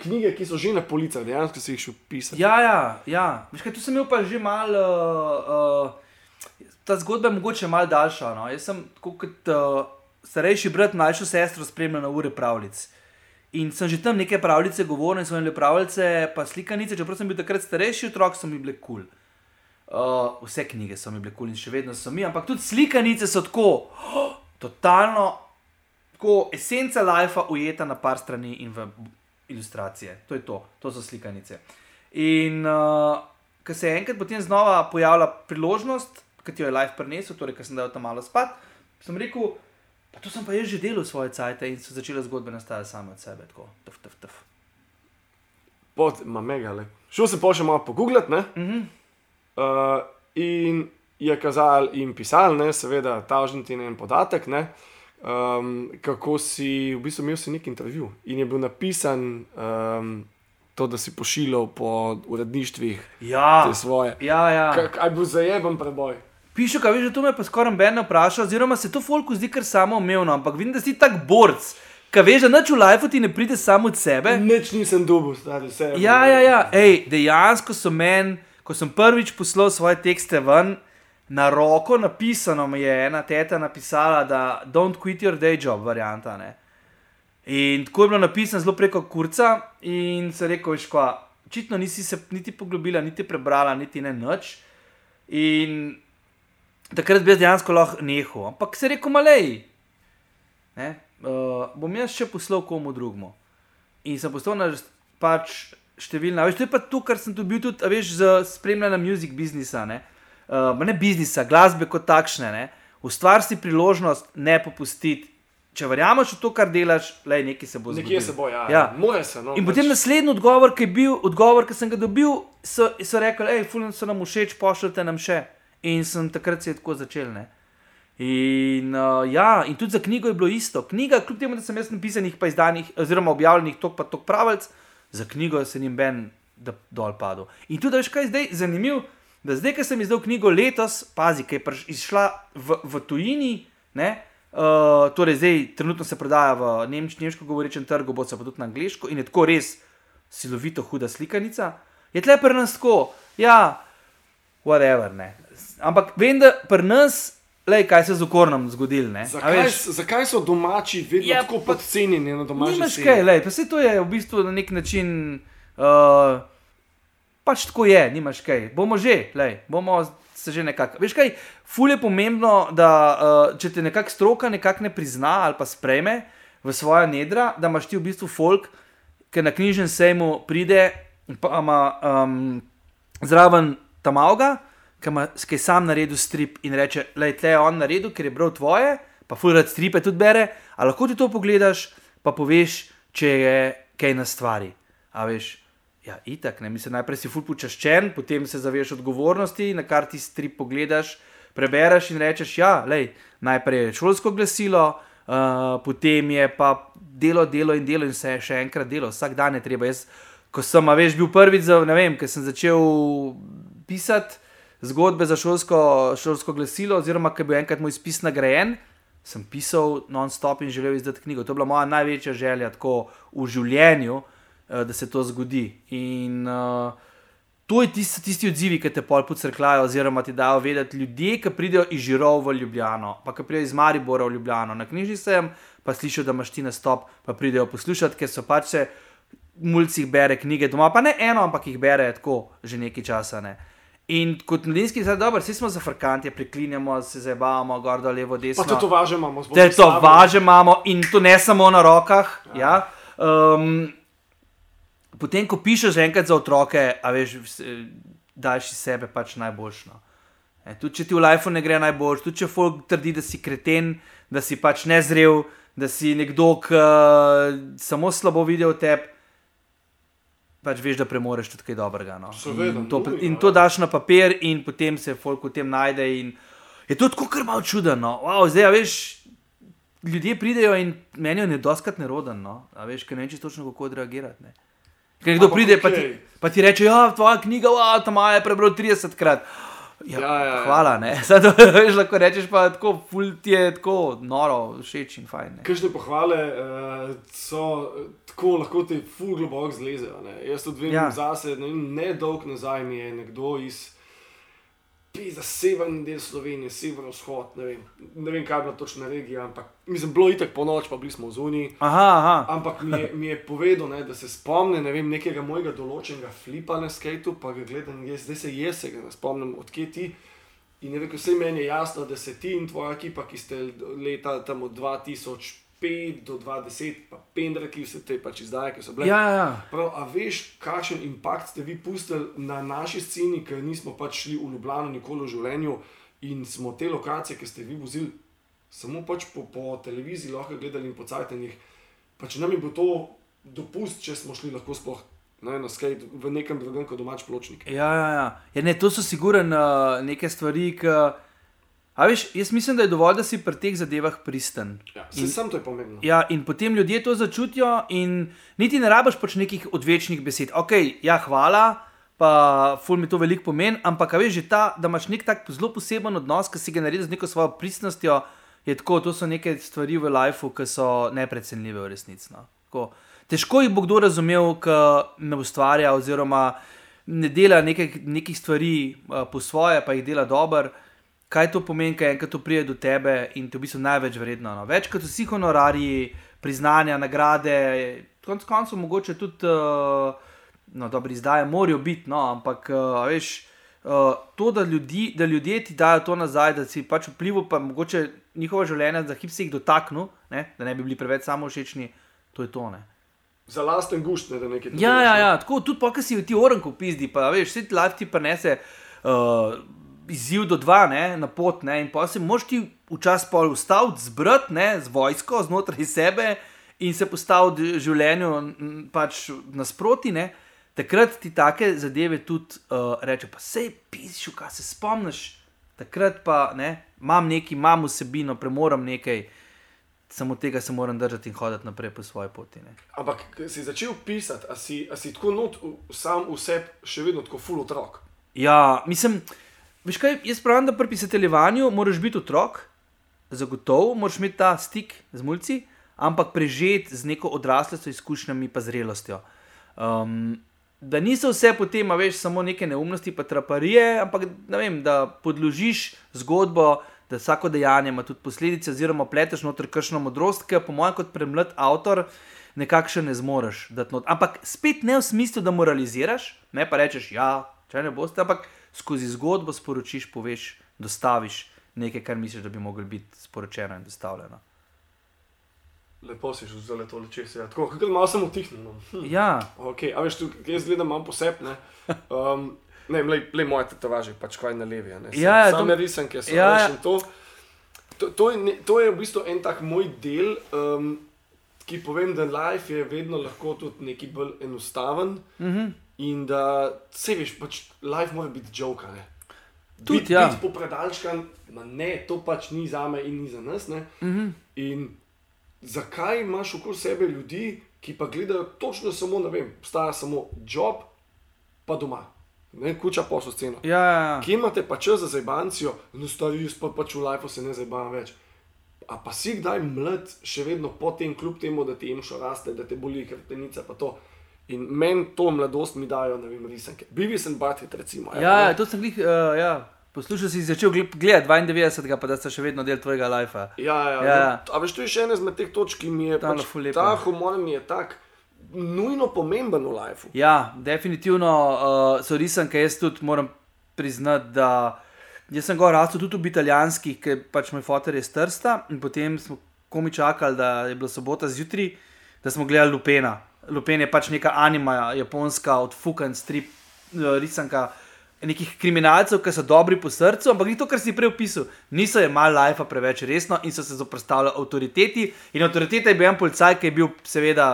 [SPEAKER 1] knjige, ki so že na policah, dejansko si jih šel pisati.
[SPEAKER 3] Ja, ja, ja. Veš, kaj, tu sem imel pa že malo. Uh, uh, ta zgodba je mogoče malo daljša. No. Jaz sem kot uh, starejši brat, mlajšo sestro spremljal na ure pravljic. In sem že tam neke pravljice govoril, in so imeli pravljice, pa slikanice, čeprav sem bil takrat starejši otrok, so mi bile kul. Cool. Uh, vse knjige so mi bile kul cool in še vedno so mi, ampak tudi slikanice so tako, oh, totalno, tako esenca lajfa ujeta na par strani in v ilustracije. To je to, to so slikanice. In uh, ko se je enkrat potem znova pojavila priložnost, ki jo je life prinesel, torej, ko sem dal tam malo spat, sem rekel, pa to sem pa jaz že delal svoje cajte in so začele zgodbe nastajati same od sebe, tako, tf, tf, tf.
[SPEAKER 1] Pot, ma mega le. Šel sem pa še malo pogooglati, ne?
[SPEAKER 3] Mhm.
[SPEAKER 1] Uh, in je kazal in pisal, ne, seveda, tažniti en podatek, ne, um, kako si, v bistvu imel si nek intervju in je bil napisan um, to, da si pošiljal po uredništvih
[SPEAKER 3] Ja,
[SPEAKER 1] te svoje.
[SPEAKER 3] ja, ja.
[SPEAKER 1] Kaj je bil zajeben preboj?
[SPEAKER 3] Piše, kaj veš, to me pa skoraj Ben vpraša, oziroma se to folku zdi kar samo umevno, ampak vidim, da si tak borc. Kaj veš, da nič v lifeu ti ne pride samo od sebe.
[SPEAKER 1] Nič nisem dobil, stari je
[SPEAKER 3] Ja,
[SPEAKER 1] bilo-
[SPEAKER 3] ja, ja. Ej, dejansko so meni, ko sem prvič poslal svoje tekste ven, na roko napisano mi je ena teta napisala, da don't quit your day job, varianta. Ne? In tako je bilo napisano zelo preko kurca in se rekel, veš, kva, očitno nisi se niti poglobila, niti prebrala, niti ne nič. In takrat bi jaz dejansko lahko nehal, ampak se rekel, malej. Ne? Uh, bom jaz še poslal komu drugemu. In sem postal na pač številna. Veš, to je pa to, kar sem dobil tudi, veš, z spremljanjem music biznisa, ne, uh, ne biznisa, glasbe kot takšne. Ne. Ustvari si priložnost, ne popustiti. Če verjameš v to, kar delaš, le nekaj se bo zgodilo.
[SPEAKER 1] Nekje se bo, ja.
[SPEAKER 3] Ja.
[SPEAKER 1] More se. No,
[SPEAKER 3] In potem naslednji odgovor, ki je bil, odgovor, ki sem ga dobil, so, so rekli, hej, fulno so nam všeč, pošljite nam še. In sem takrat se je tako začel. Ne? In, uh, ja, in tudi za knjigo je bilo isto. Knjiga, kljub temu, da sem jaz napisanih, pa izdanih, oziroma objavljenih tok pa tok pravic, za knjigo se jim ben dol padel. In tudi, veš kaj je zdaj zanimivo, da zdaj, ki sem izdal knjigo letos, pazi, ki je izšla v, v tujini, ne, uh, torej zdaj trenutno se prodaja v nemč, nemško govorečem trgu, bo se pa tudi na angliško in je tako res silovito huda slikanica. Je tle pri nas tako, ja, whatever. Ne. Ampak vem, da pri nas, lej, kaj se je z okornom zgodilo. ne. A
[SPEAKER 1] Zakaj,
[SPEAKER 3] veš,
[SPEAKER 1] zakaj so domači vedno
[SPEAKER 3] Ja,
[SPEAKER 1] tako podcenjeni na domačih
[SPEAKER 3] Nimaš kaj, lej, pa se to je v bistvu na nek način. Uh, pač tako je, nimaš kaj. Bomo že, lej, bomo se že nekako. Veš kaj, ful je pomembno, da uh, če te nekako stroka nekako ne prizna ali pa sprejme v svoja nedra, da imaš ti v bistvu folk, ki na knjižnem sejmu pride, pa ima um, zraven tam avga, ki je sam naredil strip in reče: Lej, tle je on naredil, ker je bral tvoje, pa fulrat stripe tudi bere, a lahko ti to pogledaš, pa poveš, če je kaj na stvari. A veš, ja, itak, ne, mislim, najprej si ful počaščen, potem se zaveš odgovornosti, na kar ti strip pogledaš, prebereš in rečeš, ja, lej, najprej je šolsko glasilo, uh, potem je pa delo, delo in delo in se je še enkrat delo, vsak dan je treba. Jaz, ko sem, veš, bil prvič, za, ne vem, ker sem začel pisati zgodbe za šolsko, šolsko glasilo, oziroma ker je bil enkrat moj spis nagrajen, sem pisal non-stop in želel izdati knjigo. To je bila moja največja želja tako v življenju, eh, da se to zgodi. In uh, to je tisti, tisti odzivi, ki te pol pocrklajo, oziroma ti dajo vedeti ljudje, ki pridejo iz Žirov v Ljubljano, pa ki pridejo iz Maribora v Ljubljano, na knjižni sejem, pa slišijo, da imaš ti nastop, pa pridejo poslušati, ker so pač se mulcih bere knjige doma, pa ne eno, ampak jih bere tako že nekaj časa. Ne. In kot mladinski, zdaj dobro, vsi smo zafrkanti, priklinjamo, se zabavamo, gor dol, levo, desno.
[SPEAKER 1] Pa to važe imamo, zelo
[SPEAKER 3] Te to važe imamo in to ne samo na rokah. Ja. Um, potem, ko pišeš enkrat za otroke, a veš, vse- daš iz sebe pač najboljšno. E, tudi če ti v lifeu ne gre najbolj, tudi če folk trdi, da si kreten, da si pač nezrel, da si nekdo, ki uh, samo slabo vidi v tebi, pač veš, da premoreš tudi kaj dobrega. No. In, to, in
[SPEAKER 1] ja.
[SPEAKER 3] to daš na papir, in potem se folk v tem najde. In je to tako kar malo čudno. Wow, zdaj, veš, ljudje pridejo in meni je doskrat neroden. No? A veš, ker ne čisto točno kako odreagirati. Ne? Ker kdo
[SPEAKER 1] Ampak
[SPEAKER 3] pride, pa ti, pa ti reče, ja, tvoja knjiga, wow, tam je prebral 30 krat. Ja,
[SPEAKER 1] Ja, ja, ja.
[SPEAKER 3] Hvala, ne. Zdaj, veš, lahko rečeš, pa tako, ful ti je tako noro, všeč in fajn. Ne.
[SPEAKER 1] Kakšne pohvale uh, so eh, tako, lahko te ful globoko zlezejo. Ne? Jaz tudi vem
[SPEAKER 3] Ja.
[SPEAKER 1] zase, ne, ne dolg nazaj mi je nekdo iz za severni del Slovenije, severovzhod, ne vem, ne vem, kaj je bila točna regija, ampak mislim, bilo je itak po noč, pa bili smo v zuniji.
[SPEAKER 3] Aha, aha.
[SPEAKER 1] Ampak mi je, mi je povedal, ne, da se spomne ne vem, nekega mojega določenega flipa na skateu, pa ga gledam, jaz, zdaj se jaz se ga ne spomnim, odkje ti. In je rekel, vse meni je jasno, da se ti in tvoja ekipa, ki ste leta tam od 2005 do 2010, pa pendraki, vse te pač izdaje, ki so bile.
[SPEAKER 3] Ja, ja, ja.
[SPEAKER 1] Prav, a veš, kakšen impakt ste vi pustili na naši sceni, ker nismo pač šli v Ljubljano nikoli v življenju in smo te lokacije, ki ste vi vozili, samo pač po, po televiziji lahko gledali in po cajtanjih. Pač nam je bilo to dopust, če smo šli lahko sploh ne, na skate v nekem drugem kot domač pločnik.
[SPEAKER 3] Ja, ja, ja. ja ne, to so siguren uh, neke stvari, ki. A veš, jaz mislim, da je dovolj, da si pri teh zadevah pristen.
[SPEAKER 1] Ja, in, sam to je pomembno.
[SPEAKER 3] Ja, in potem ljudje to začutijo, in niti ne rabiš pač nekih odvečnih besed. Ok, ja, hvala, pa ful mi to veliko pomeni, ampak veš, že ta, da imaš nek tak zelo poseben odnos, ki si ga naredil z neko svojo pristnostjo, je tako, to so neke stvari v lifeu, ki so neprecenljive v resnici. No. Tako, Težko jih bo kdo razumel, ki ne ustvarja, oziroma ne dela nekaj, nekih stvari uh, po svoje, pa jih dela dobro. Kaj to pomeni, kaj enkrat to pride do tebe in ti v bistvu največ vredno? No? Več kot vsi honorarji, priznanja, nagrade, konec koncev mogoče tudi uh, no, dobri izdaje, morajo biti, no, ampak uh, veš. Uh, to, da, ljudi, da ljudje ti dajo to nazaj, da si pač vplival, pa mogoče njihova življenja, za hip se jih dotaknil, ne? da ne bi bili preveč samo všečni, to je to. Ne?
[SPEAKER 1] Za lasten gušt, ne da nekaj
[SPEAKER 3] Ja, ja, ja, tako tudi, pa, ki si ti orenko pizdi, pa veš, vse ti life ti prenese uh, izziv do dva, ne, na pot, ne, in pa se moš ti včasih pol ustaviti, zbrati, ne, z vojsko znotraj sebe in se postaviti življenju pač nasproti, ne. Takrat ti take zadeve tudi uh, reče, pa sej piši, kaj se spomniš. Takrat pa ne, imam nekaj, imam vsebino, premoram nekaj, samo tega se moram držati in hoditi naprej po svoji poti. Ne.
[SPEAKER 1] Ampak si začel pisati, a si, a si tako not v- sam v sebi še vedno tako full otrok.
[SPEAKER 3] Ja, mislim, veš kaj, jaz pravim, da pri pisateljevanju moraš biti otrok, zagotovo moraš imeti ta stik z mulci, ampak prežet z neko odraslostjo, izkušnjami pa zrelostjo. Um, da niso vse potem, veš, samo neke neumnosti, pa traparije, ampak vem, da podložiš zgodbo, da vsako dejanje ima tudi posledice, oziroma pleteš noter kršno modrost, ki jo, po mojem, kot premlad avtor, nekako še ne zmoreš. Ampak spet ne v smislu, da moraliziraš, ne pa rečeš, ja, če ne boste, ampak skozi zgodbo sporočiš, poveš, dostaviš nekaj, kar misliš, da bi moglo biti sporočeno in dostavljeno.
[SPEAKER 1] Lepo si že zdaj to čez. Ja. Tako, kako malo sem utihnil. No. Hm.
[SPEAKER 3] Ja,
[SPEAKER 1] Okay. A veš, tu, jaz gledam malo posebne. Um, ne, le, le moje tetovaže, pač kaj na levi. Ne.
[SPEAKER 3] Ja, ja,
[SPEAKER 1] Same
[SPEAKER 3] to-
[SPEAKER 1] risanke so.
[SPEAKER 3] ja,
[SPEAKER 1] veš,
[SPEAKER 3] ja.
[SPEAKER 1] in To, to, to, je, ne- to je v bistvu en tak moj del, um, ki povem, da life je vedno lahko tudi nekaj bolj enostaven.
[SPEAKER 3] uh -huh.
[SPEAKER 1] In da se veš, pač life mora biti ne.
[SPEAKER 3] Tudi,
[SPEAKER 1] Biti
[SPEAKER 3] ja.
[SPEAKER 1] biti popredalčkan, ma ne, to pač ni za me in ni za nas. Ne.
[SPEAKER 3] uh -huh.
[SPEAKER 1] In zakaj imaš okoli sebe ljudi, ki pa gledajo točno samo, ne vem, obstaja samo job, pa doma, ne kuča posel sceno.
[SPEAKER 3] ja, ja, ja.
[SPEAKER 1] Kje imate pa čas za zajbancijo, no stari, jaz pa pač v lifeu se ne zajbavam več. A pa si kdaj mlad, še vedno potem, kljub temu, da ti emšo raste, da te boli hrbtenica, pa to. In meni to mladost mi dajo, ne vem, risanke. Bivi sem Batit, recimo.
[SPEAKER 3] Ja,
[SPEAKER 1] ne.
[SPEAKER 3] ja, to sem jih, uh, ja. poslušal si začel gle- gledati 92, pa da sta še vedno del tvojega lajfa.
[SPEAKER 1] Ja, ja,
[SPEAKER 3] Ja.
[SPEAKER 1] ja. A veš, to je še ena izmed teh točk, ki mi je
[SPEAKER 3] Tam
[SPEAKER 1] pač, ta humor mi je tak nujno pomemben v lifeu.
[SPEAKER 3] Ja, definitivno uh, so risanke, jaz tudi moram priznati, da jaz sem gor rastel tudi v italijanskih, ker pač moj fotor je strsta in potem smo komi čakali, da je bila sobota zjutraj, da smo gledali Lupena. Lupen je pač neka anima, japonska, odfukan strip, risanka. Nekih kriminalcev, ki so dobri po srcu, ampak to, kar si prej opisal. Niso jemali lajfa preveč resno in so se zoprstavljali avtoriteti. In avtoriteta je bil en policaj, ki je bil, seveda,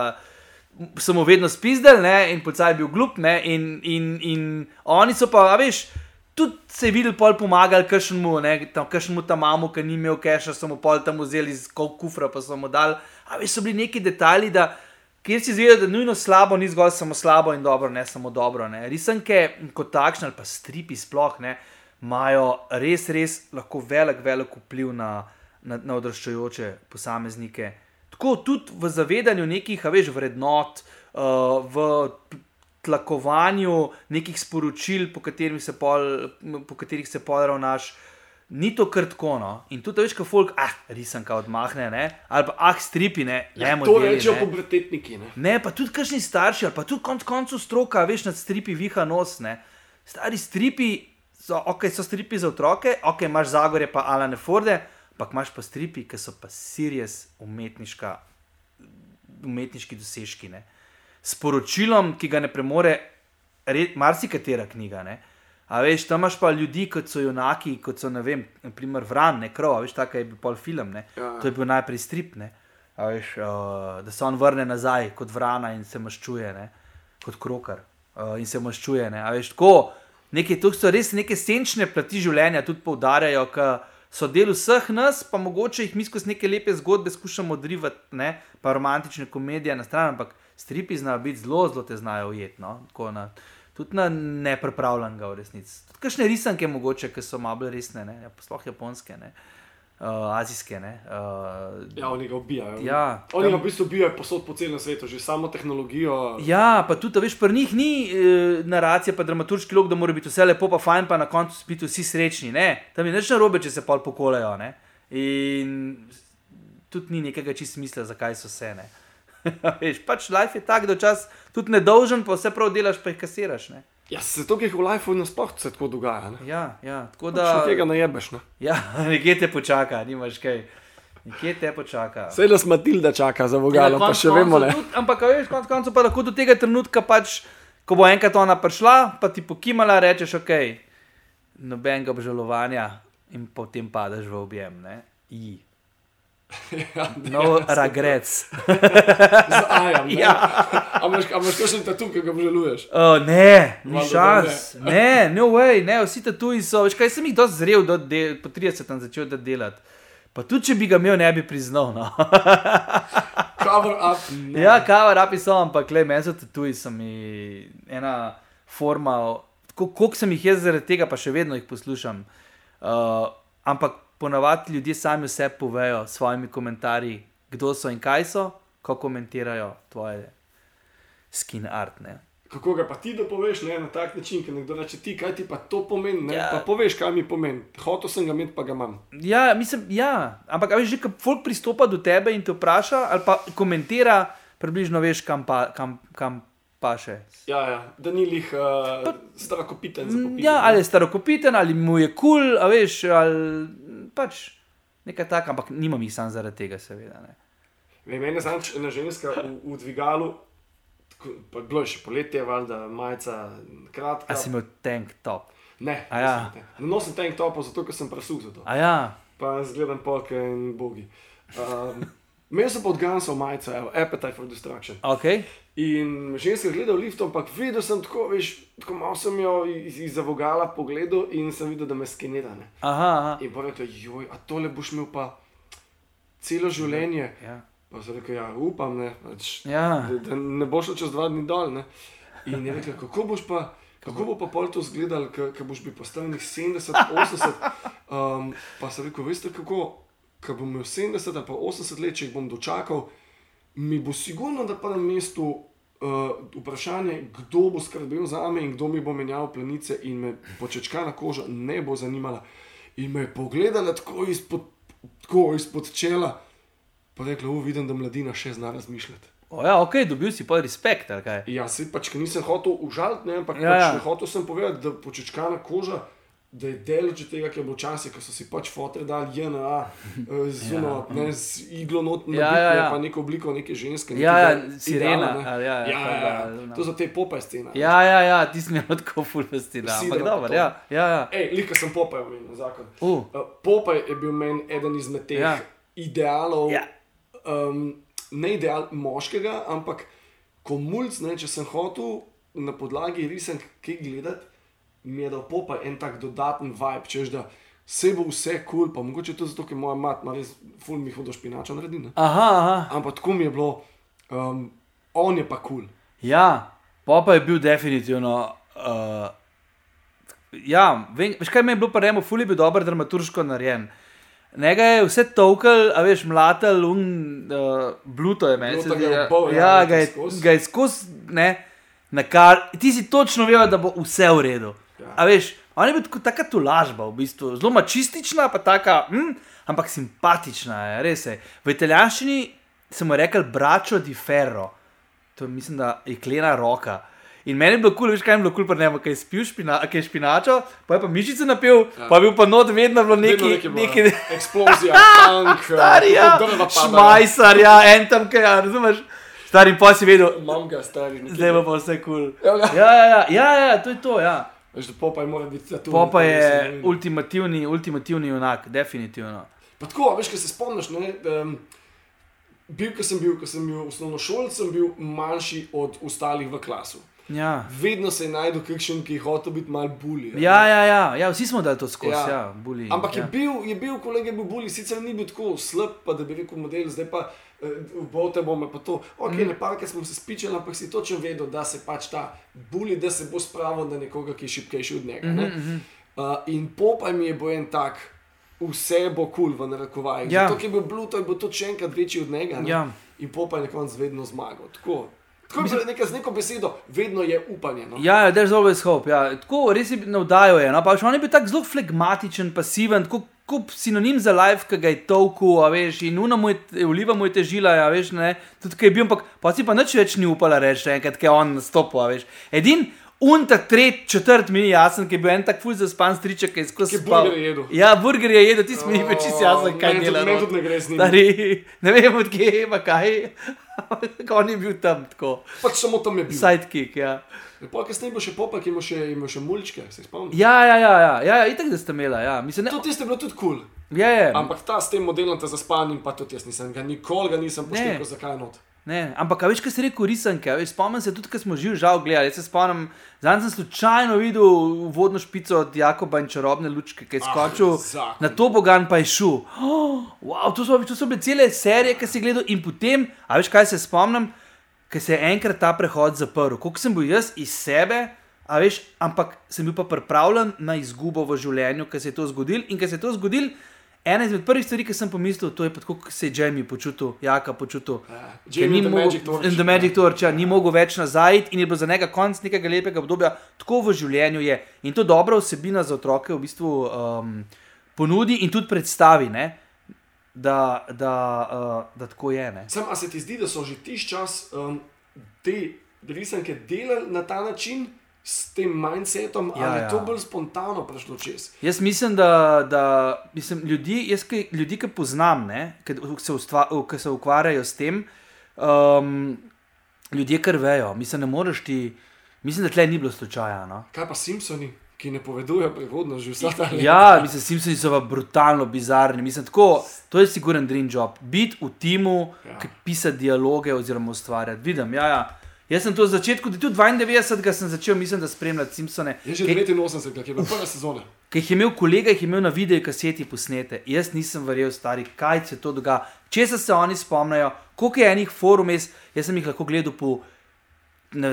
[SPEAKER 3] so mu vedno spizdel, ne, in policaj je bil glup, ne, in, in, in oni so pa, veš, tudi se je videl, pol pomagali, kršnemu, ne, tam, kršnemu tam mamu, ki ni imel keša, so mu pol tam vzeli iz kufra, pa so mu dali. A veš, so bili neki detajli, da kjer si zvedel, da nujno slabo ni zgolj samo slabo in dobro, ne samo dobro. Ne. Risanke kot takšne ali pa stripi sploh ne, imajo res, res lahko velik, velik vpliv na, na, na odraščajoče posameznike. Tako tudi v zavedanju nekih, a veš, vrednot, uh, v tlakovanju nekih sporočil, po katerih se pol, po katerih se pol ravnaš. Ni to kar tako, no. In tudi, veš, ko folk, ah, risanka odmahne, ne? ali pa ah, stripi, ne,
[SPEAKER 1] Ja,
[SPEAKER 3] ne,
[SPEAKER 1] to rečejo
[SPEAKER 3] ne.
[SPEAKER 1] pubertetniki. Ne?
[SPEAKER 3] Ne, pa tudi kakšni starši, ali pa tudi konc koncev stroka, veš, nad stripi viha nos. Ne. Stari stripi so, ok, so stripi za otroke, ok, imaš Zagorje, pa Alane Forde, ampak imaš pa stripi, ki so pa serious umetniška, umetniški dosežki. Ne. Sporočilom, ki ga ne premore re- marsikatera knjiga. Ne. A veš, tam imaš pa ljudi, kot so junaki, kot so, ne vem, naprimer Vran, ne krov, veš, tako je bil pol film. Ne.
[SPEAKER 1] Ja.
[SPEAKER 3] To je bil najprej strip. Ne. A Veš, uh, da se on vrne nazaj kot vrana in se maščuje, ne? kot krokar uh, in se maščuje. Ne? A Veš, tako, neke, to so res neke senčne plati življenja, tudi poudarjajo, da so del vseh nas, pa mogoče jih mi skozi neke lepe zgodbe skušamo odrivati, ne? pa romantične komedije na stran, ampak stripi znajo biti zelo, zelo te znajo ujeti. No? Tako Na, tudi na neprepravljenega v resnici. Tudi kakšne risanke mogoče, ki so malo resne, ne? Ja, sploh japonske, ne? Uh, azijske. Ne? Uh,
[SPEAKER 1] Ja, oni ga ubijajo.
[SPEAKER 3] Ja,
[SPEAKER 1] oni
[SPEAKER 3] tam-
[SPEAKER 1] ga v bistvu ubijajo posod po celem svetu, že samo tehnologijo.
[SPEAKER 3] Ja, pa tudi, veš, pri njih ni e, naracija, pa dramaturški log, da mora biti vse lepo, pa fajn, pa na koncu spiti vsi srečni. Ne? Tam je nič narobe, če se pol pokolejo. Ne? In tudi ni nekega čist smisla, zakaj so vse. ne. veš, pač life je tak, da včasih tudi nedolžen, pa vse prav delaš, pa jih kasiraš. Ne?
[SPEAKER 1] Ja, se to, ki jih v lifeu nasploh se tako dogaja. Ne?
[SPEAKER 3] Ja, ja, tako
[SPEAKER 1] Da
[SPEAKER 3] da.
[SPEAKER 1] tega ne jebeš. Ne?
[SPEAKER 3] Ja, nekje te počaka, nimaš kaj. Nekje te počaka.
[SPEAKER 1] Vse nas Matilda čaka za
[SPEAKER 3] Ja,
[SPEAKER 1] vogalom, pa še vemo ne.
[SPEAKER 3] Tudi, ampak, veš, konec koncev pa lahko do tega trenutka, pač, ko bo enkrat ona prišla, pa ti pokimala, rečeš, ok, nobenega obžalovanja in potem padeš v objem. Ne? I.
[SPEAKER 1] Ja,
[SPEAKER 3] No, regrets.
[SPEAKER 1] Z ajem.
[SPEAKER 3] Ja.
[SPEAKER 1] A imaš kakšen tatu, ki ga obžaluješ?
[SPEAKER 3] Uh, ne, ni šans. Ne, no way, ne, vsi ti tuji so. Veš kaj, sem jih dosti zrel, do de, po 30 sem začel da delati. Pa tudi, če bi ga imel, ne bi priznal. No.
[SPEAKER 1] Cover up. Ne.
[SPEAKER 3] Ja, kava, rapi so, ampak le meni so tuji, so mi ena forma, ko- koliko sem jih jaz zaradi tega, pa še vedno jih poslušam. Uh, ampak ponavadi ljudje sami vse povejo s svojimi komentarji, kdo so in kaj so, ko komentirajo tvoje skin art. Ne?
[SPEAKER 1] Kako ga pa ti dopoveš ne, na tak način, ker nekdo reče ti, kaj ti pa to pomeni. Ne,
[SPEAKER 3] Ja.
[SPEAKER 1] Pa poveš, kaj mi pomeni. Hotel sem ga imeti, pa ga imam.
[SPEAKER 3] Ja, mislim, ja. ampak veš, že ko folk pristopa do tebe in te vpraša, ali pa komentira, približno veš, kam pa, kam, kam pa še.
[SPEAKER 1] Ja, ja. da ni lih uh, starakopiten za popiti.
[SPEAKER 3] Ja, ali je starokopiten, ali mu je kul, cool, veš, ali pač nekaj takega, ampak nimam jih sam zaradi tega, seveda. Ne.
[SPEAKER 1] Vem, Mene zanč ena ženska v, v dvigalu, pa bilo je še poletje, valjda, majica kratka.
[SPEAKER 3] A si imel tank top.
[SPEAKER 1] Ne,
[SPEAKER 3] A ja.
[SPEAKER 1] ne nosim tank topov, zato ker sem prasuh za to.
[SPEAKER 3] A ja,
[SPEAKER 1] Pa zgledam polke in bogi. Um, Imel sem pod Gansov majico, evo, Appetite for Destruction.
[SPEAKER 3] ok.
[SPEAKER 1] In ženska gleda v lift, ampak videl sem tako, veš, tako malo sem jo iz, iz vogala pogledal in sem videl, da me skenira.
[SPEAKER 3] Aha, aha.
[SPEAKER 1] In pa rekel, joj, a tole boš imel pa celo življenje.
[SPEAKER 3] Ja.
[SPEAKER 1] Pa sem rekel, ja, upam, ne, pač,
[SPEAKER 3] Ja.
[SPEAKER 1] da, da ne bo šlo čez dva dni dol. Ne. In je rekel, kako boš pa. Kako bo pa pol to izgledalo, ko boš bil postavljen 70, 80? Um, pa sem rekel, veste kako, ko bom imel 70 ali pa 80 let, če jih bom dočakal, mi bo sigurno na prvem mestu uh, vprašanje, kdo bo skrbel za me in kdo mi bo menjal plenice, in me počečkana koža ne bo zanimala. In me je pogledala tako izpod, tako izpod čela, pa rekla, "U, vidim, da mladina še zna razmišljati.
[SPEAKER 3] O, ja, ok, dobil si pa respekt.
[SPEAKER 1] Ja, se pač, nisem hotel užaliti, ne, ampak
[SPEAKER 3] Ja,
[SPEAKER 1] ja, pač
[SPEAKER 3] ja.
[SPEAKER 1] ja. hotel sem povedati, da počečkana koža. Da je delež od tega, ker je bilo časi, ko so si pač fotre dali JNA, eh, z, ja. ne, z iglo not na
[SPEAKER 3] Ja,
[SPEAKER 1] ja,
[SPEAKER 3] ja, ja.
[SPEAKER 1] pa neko obliko neke ženske.
[SPEAKER 3] Ja, ja, sirena,
[SPEAKER 1] ideala,
[SPEAKER 3] ali ja, ja,
[SPEAKER 1] ja, ja, ja.
[SPEAKER 3] no.
[SPEAKER 1] To so te popaj scene.
[SPEAKER 3] Ja, ja, ja, ti si imel tako fulvesti, da. Ampak
[SPEAKER 1] imajo
[SPEAKER 3] dobro, ja, ja, ja.
[SPEAKER 1] Ej, lika sem popaj omenil zakon.
[SPEAKER 3] Uh,
[SPEAKER 1] Uh, Popaj je bil meni eden izmed teh
[SPEAKER 3] Ja.
[SPEAKER 1] ja. idealov,
[SPEAKER 3] Ja.
[SPEAKER 1] um, ne ideal moškega, ampak ko mulj, ne, če sem hotel na podlagi risank kaj gledati, mi je dal popaj en tak dodaten vibe, češ da se bo vse kul, cool, pa mogoče to zato, ker moja mat ima res ful mi hodo špinača naredi. Ne?
[SPEAKER 3] aha, aha.
[SPEAKER 1] Ampak tako mi je bilo, um, on je pa kul. Cool.
[SPEAKER 3] Ja, Popa je bil definitivno. Uh, ja, vem, veš kaj mi je bilo pa remo, fuli je bil dober dramaturško narejen. Njega je vse tolkal, a veš, mlatel, un, uh, bluto je meni. Se
[SPEAKER 1] ga je
[SPEAKER 3] zdi,
[SPEAKER 1] obol, ja,
[SPEAKER 3] ja, ga je,
[SPEAKER 1] skozi.
[SPEAKER 3] ga je skozi, ne, na kar, ti si točno vedel, da bo vse v redu.
[SPEAKER 1] Ja.
[SPEAKER 3] A veš, on je bil tako, taka tolažba, v bistvu, zelo mačistična, pa taka, hm, ampak simpatična je, res je. V italijanščini smo rekli bračo di ferro, to je mislim, da je klena roka. In meni je bilo kul, cool, veš kaj je bilo kul, cool, ne vem, kaj je spil, špina, kaj je špinačo, pa je pa mišice napil, ja. pa je bil pa not vedno bilo neki, neki,
[SPEAKER 1] ja. Eksplozija, tank,
[SPEAKER 3] stari, ja,
[SPEAKER 1] drva pada.
[SPEAKER 3] šmajsar, ja, en tam, kaj, ja, razumeš, stari, pa si vedel,
[SPEAKER 1] Imam ga, stari.
[SPEAKER 3] zdaj pa vse kul. Cool. Ja, ja, ja, ja, ja, to je to, ja.
[SPEAKER 1] Veš, da Popaj mora biti za to.
[SPEAKER 3] Popa je ultimativni, ultimativni junak, definitivno.
[SPEAKER 1] Pa tako, veš, kaj se spomniš, ne? Um, bil, ko sem bil, ko sem bil osnovnošolc, sem bil manjši od ostalih v klasu.
[SPEAKER 3] Ja.
[SPEAKER 1] Vedno se je najdel kakšen, ki je hotel biti mal bully. a
[SPEAKER 3] Ja, ja, ja, ja, vsi smo dali to skozi, ja,
[SPEAKER 1] Ja. Ampak
[SPEAKER 3] ja.
[SPEAKER 1] je bil, je bil kolega, je bil bully, sicer ni bil tako slab, pa da bi rekel model, zdaj pa bote bomo pa to. Ok, mm. ne parke smo se spičali, ampak si točno vedel, da se pač ta bully, da se bo spravil na nekoga, ki je šipkejši od njega. Mm -hmm. uh, in popaj mi je bil en tak. Vse bo kul, cool, v narekovajih.
[SPEAKER 3] Ja.
[SPEAKER 1] Zato, ker je bil Bluto, je bil to še enkrat večji od njega. ne.
[SPEAKER 3] Ja.
[SPEAKER 1] In popaj je na koncu vedno zmagal. Tako, tako Mislim, nekaj, z neko besedo, vedno je upanje. No?
[SPEAKER 3] Ja, ja, there's always hope. Ja. Tako res je navdajo. Je, no? pa, veš, on je bil tako zelo flegmatičen, pasiven, tako kot sinonim za life, ki ga je tolku, veš, in una mu je, oliva mu je težila, a veš, ne, tudi ki je bil, ampak pa si pa nič več ni upala reči, enkrat, ki je on nastopil, veš. Edin, unta tret, četrt mi ni jasen, ki je bil en tak ful za span striček, ki je skozi
[SPEAKER 1] je
[SPEAKER 3] spal.
[SPEAKER 1] burgerje jedel.
[SPEAKER 3] Ja, burger je jedel, ti smo jih več čist jasen, kaj dela.
[SPEAKER 1] meni
[SPEAKER 3] no.
[SPEAKER 1] tudi ne gre z njim.
[SPEAKER 3] Stari, ne vem odkje, pa kaj. on je bil tam tako.
[SPEAKER 1] Pač samo tam je bil.
[SPEAKER 3] Sidekick, ja.
[SPEAKER 1] Pa kasneje bo še popaj, ki ima še, ima še mulčke, se spomniš.
[SPEAKER 3] Ja, ja, ja, ja, ja, ja itak da ste imela, ja. Mislim, ne,
[SPEAKER 1] To tiste je bilo tudi kul. Cool.
[SPEAKER 3] je, je.
[SPEAKER 1] Ampak ta s tem modelom te zaspan in pa tudi jaz nisem ga nikoli ga nisem
[SPEAKER 3] Ne.
[SPEAKER 1] poštekal, zakaj not.
[SPEAKER 3] Ne, ampak, veš, kaj si rekel, risanke. Veš, spomnim se tudi, ko smo živ žal gledali. Jaz se spomnim, zadnjič sem slučajno videl vodno špico od Jakoba in čarobne lučke, ki je
[SPEAKER 1] Ah,
[SPEAKER 3] skočil
[SPEAKER 1] zakon.
[SPEAKER 3] na to bogan, pa je šel. Oh, wow, to, so, to so bile cele serije, ki si gledal in potem, a veš, kaj se spomnim, ker se je enkrat ta prehod zaprl. Koliko sem bil jaz iz sebe, A veš, ampak sem bil pa pripravljen na izgubo v življenju, ker se je to zgodilo. In ker se je to zgodilo, ena izmed prvih stvari, ki sem pomislil, to je pa tako, kot se je Jamie počutil, Jaka počutil.
[SPEAKER 1] Ja,
[SPEAKER 3] ni mogel-
[SPEAKER 1] Torch.
[SPEAKER 3] in The Magic Torch, ja, ni mogel več nazaj in je bil za njega konc nekega lepega obdobja, tako v življenju je. In to dobra vsebina za otroke v bistvu um, ponudi in tudi predstavi, ne, da, da, uh, da tako je. Ne.
[SPEAKER 1] Sam, a se ti zdi, da so že tiš čas um, te risanke delali na ta način, s tem mindsetom,
[SPEAKER 3] Ja,
[SPEAKER 1] ali je
[SPEAKER 3] ja.
[SPEAKER 1] to bolj spontano prišlo čez?
[SPEAKER 3] Jaz mislim, da, da mislim, ljudi, jaz, ki, ljudi, ki poznam, ne, ki, se ustva, ki se ukvarjajo s tem, um, ljudje kar vejo. Mislim, ne moreš ti. Mislim, da tle ni bilo slučaja. No?
[SPEAKER 1] Kaj pa Simpsoni, ki ne povedujejo prihodnost že vsa ta leta?
[SPEAKER 3] Ja, mislim, Simpsoni so pa brutalno bizarni. Mislim, tako, to je siguren dream job. Biti v timu,
[SPEAKER 1] Ja.
[SPEAKER 3] pisati dialoge oziroma ustvarjati. Vidim, ja, ja. Jaz sem to v začetku, tudi 92. sem začel, mislim, da spremljati Simpsone.
[SPEAKER 1] Je že
[SPEAKER 3] Kaj-
[SPEAKER 1] 89, ki je bila prva sezona.
[SPEAKER 3] Ki jih je imel kolega, jih je imel na videu kaseti posnete. Jaz nisem verjel, stari, kaj se to dogaja, če se oni spomnijo, koliko je enih forum, jaz, jaz sem jih lahko gledal po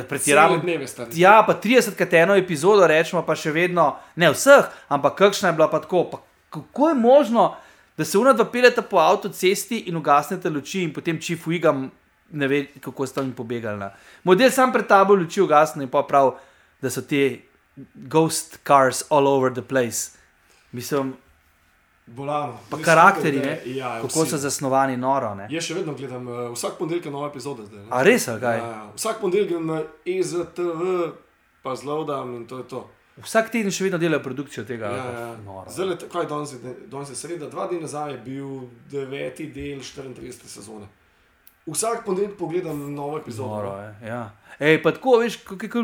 [SPEAKER 3] pretiravam.
[SPEAKER 1] stari.
[SPEAKER 3] Ja, pa 30 krat eno epizodo rečemo, pa še vedno ne vseh, ampak kakšna je bila pa tako. Pa kako je možno, da se unadva peljete po avtocesti in ugasnete luči in potem čif uigam, ne ve, kako sta jim pobegali. Ne. Model sam pred tabo luči ugasne in pa prav, da so te ghost cars all over the place. Mislim,
[SPEAKER 1] Bolano.
[SPEAKER 3] pa karakteri, ne?
[SPEAKER 1] da- Ja,
[SPEAKER 3] kako
[SPEAKER 1] vsi.
[SPEAKER 3] so zasnovani noro. Ne?
[SPEAKER 1] Jaz še vedno gledam, uh, vsak ponedeljek je nova epizoda zdaj. ne.
[SPEAKER 3] A res, kaj?
[SPEAKER 1] Ja, ja. Vsak ponedeljek grem na EZTV, pa zlodam in to je to.
[SPEAKER 3] Vsak teden še vedno delajo produkcijo tega.
[SPEAKER 1] Ja, ja.
[SPEAKER 3] Noro.
[SPEAKER 1] Zdaj, kaj je danes, je- danes je sreda, dva dni nazaj je bil deveti del 34. sezone. Vsak ponedeljek pogledam novo epizodo.
[SPEAKER 3] Noro, je, ja. Ej, pa tako, veš,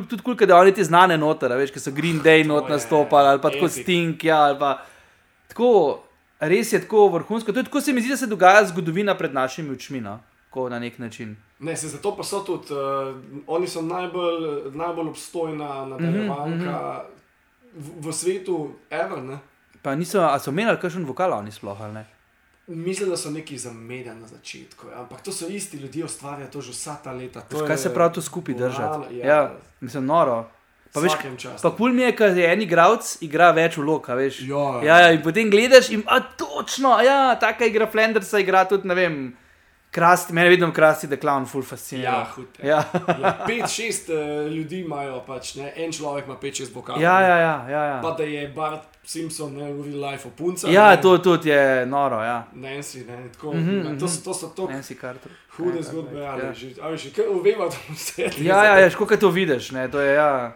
[SPEAKER 3] tudi kul, da oni te znane noter, a veš, ki so Green Day not nastopali, ali pa tako. Stink, ja, ali pa tako, res je tako vrhunsko. To je tako se mi zdi, da se dogaja zgodovina pred našimi očmi, no? Tako na nek način.
[SPEAKER 1] Ne, se zato pa so tudi, uh, oni so najbolj, najbolj obstojna nadaljevanka v, v svetu, ever. Ne?
[SPEAKER 3] Pa niso, a so menili kakšen vokal oni sploh, ali ne?
[SPEAKER 1] Mislim, da so neki zamedeni na začetku, ja. ampak to so isti ljudje, ustvarjajo to že vsa ta leta. To
[SPEAKER 3] Veš,
[SPEAKER 1] je
[SPEAKER 3] kaj se pravi to skupaj držati?
[SPEAKER 1] Ja,
[SPEAKER 3] Ja,
[SPEAKER 1] ja.
[SPEAKER 3] mislim, noro. Pa veš. Pa kul mi je, ker je en igralec, igra več vlog, a veš.
[SPEAKER 1] Ja,
[SPEAKER 3] ja, ja, in potem gledaš in a točno, ja, taka igra Flandersa, igra tudi, ne vem, krasti, meni vedno krasti, da klavn full fascinira.
[SPEAKER 1] Ja, hud.
[SPEAKER 3] Ja.
[SPEAKER 1] Ja, pet, šest uh, ljudi imajo, pač, ne? en človek ima pet, šest vokalov.
[SPEAKER 3] Ja, ja, ja, ja,
[SPEAKER 1] Pa
[SPEAKER 3] ja.
[SPEAKER 1] da je Bart Simpson, ne v real life, punca.
[SPEAKER 3] Ja,
[SPEAKER 1] ne.
[SPEAKER 3] to tudi je noro, ja.
[SPEAKER 1] Nancy, ne, tako, mm -hmm, to,
[SPEAKER 3] mhm.
[SPEAKER 1] so- to so to
[SPEAKER 3] Nancy Carter.
[SPEAKER 1] hude
[SPEAKER 3] Ja,
[SPEAKER 1] zgodbe,
[SPEAKER 3] ja.
[SPEAKER 1] ali že, ali že, kaj vemo, da vse.
[SPEAKER 3] Ja, ja, ja, škoda to vidiš, ne, to je, ja.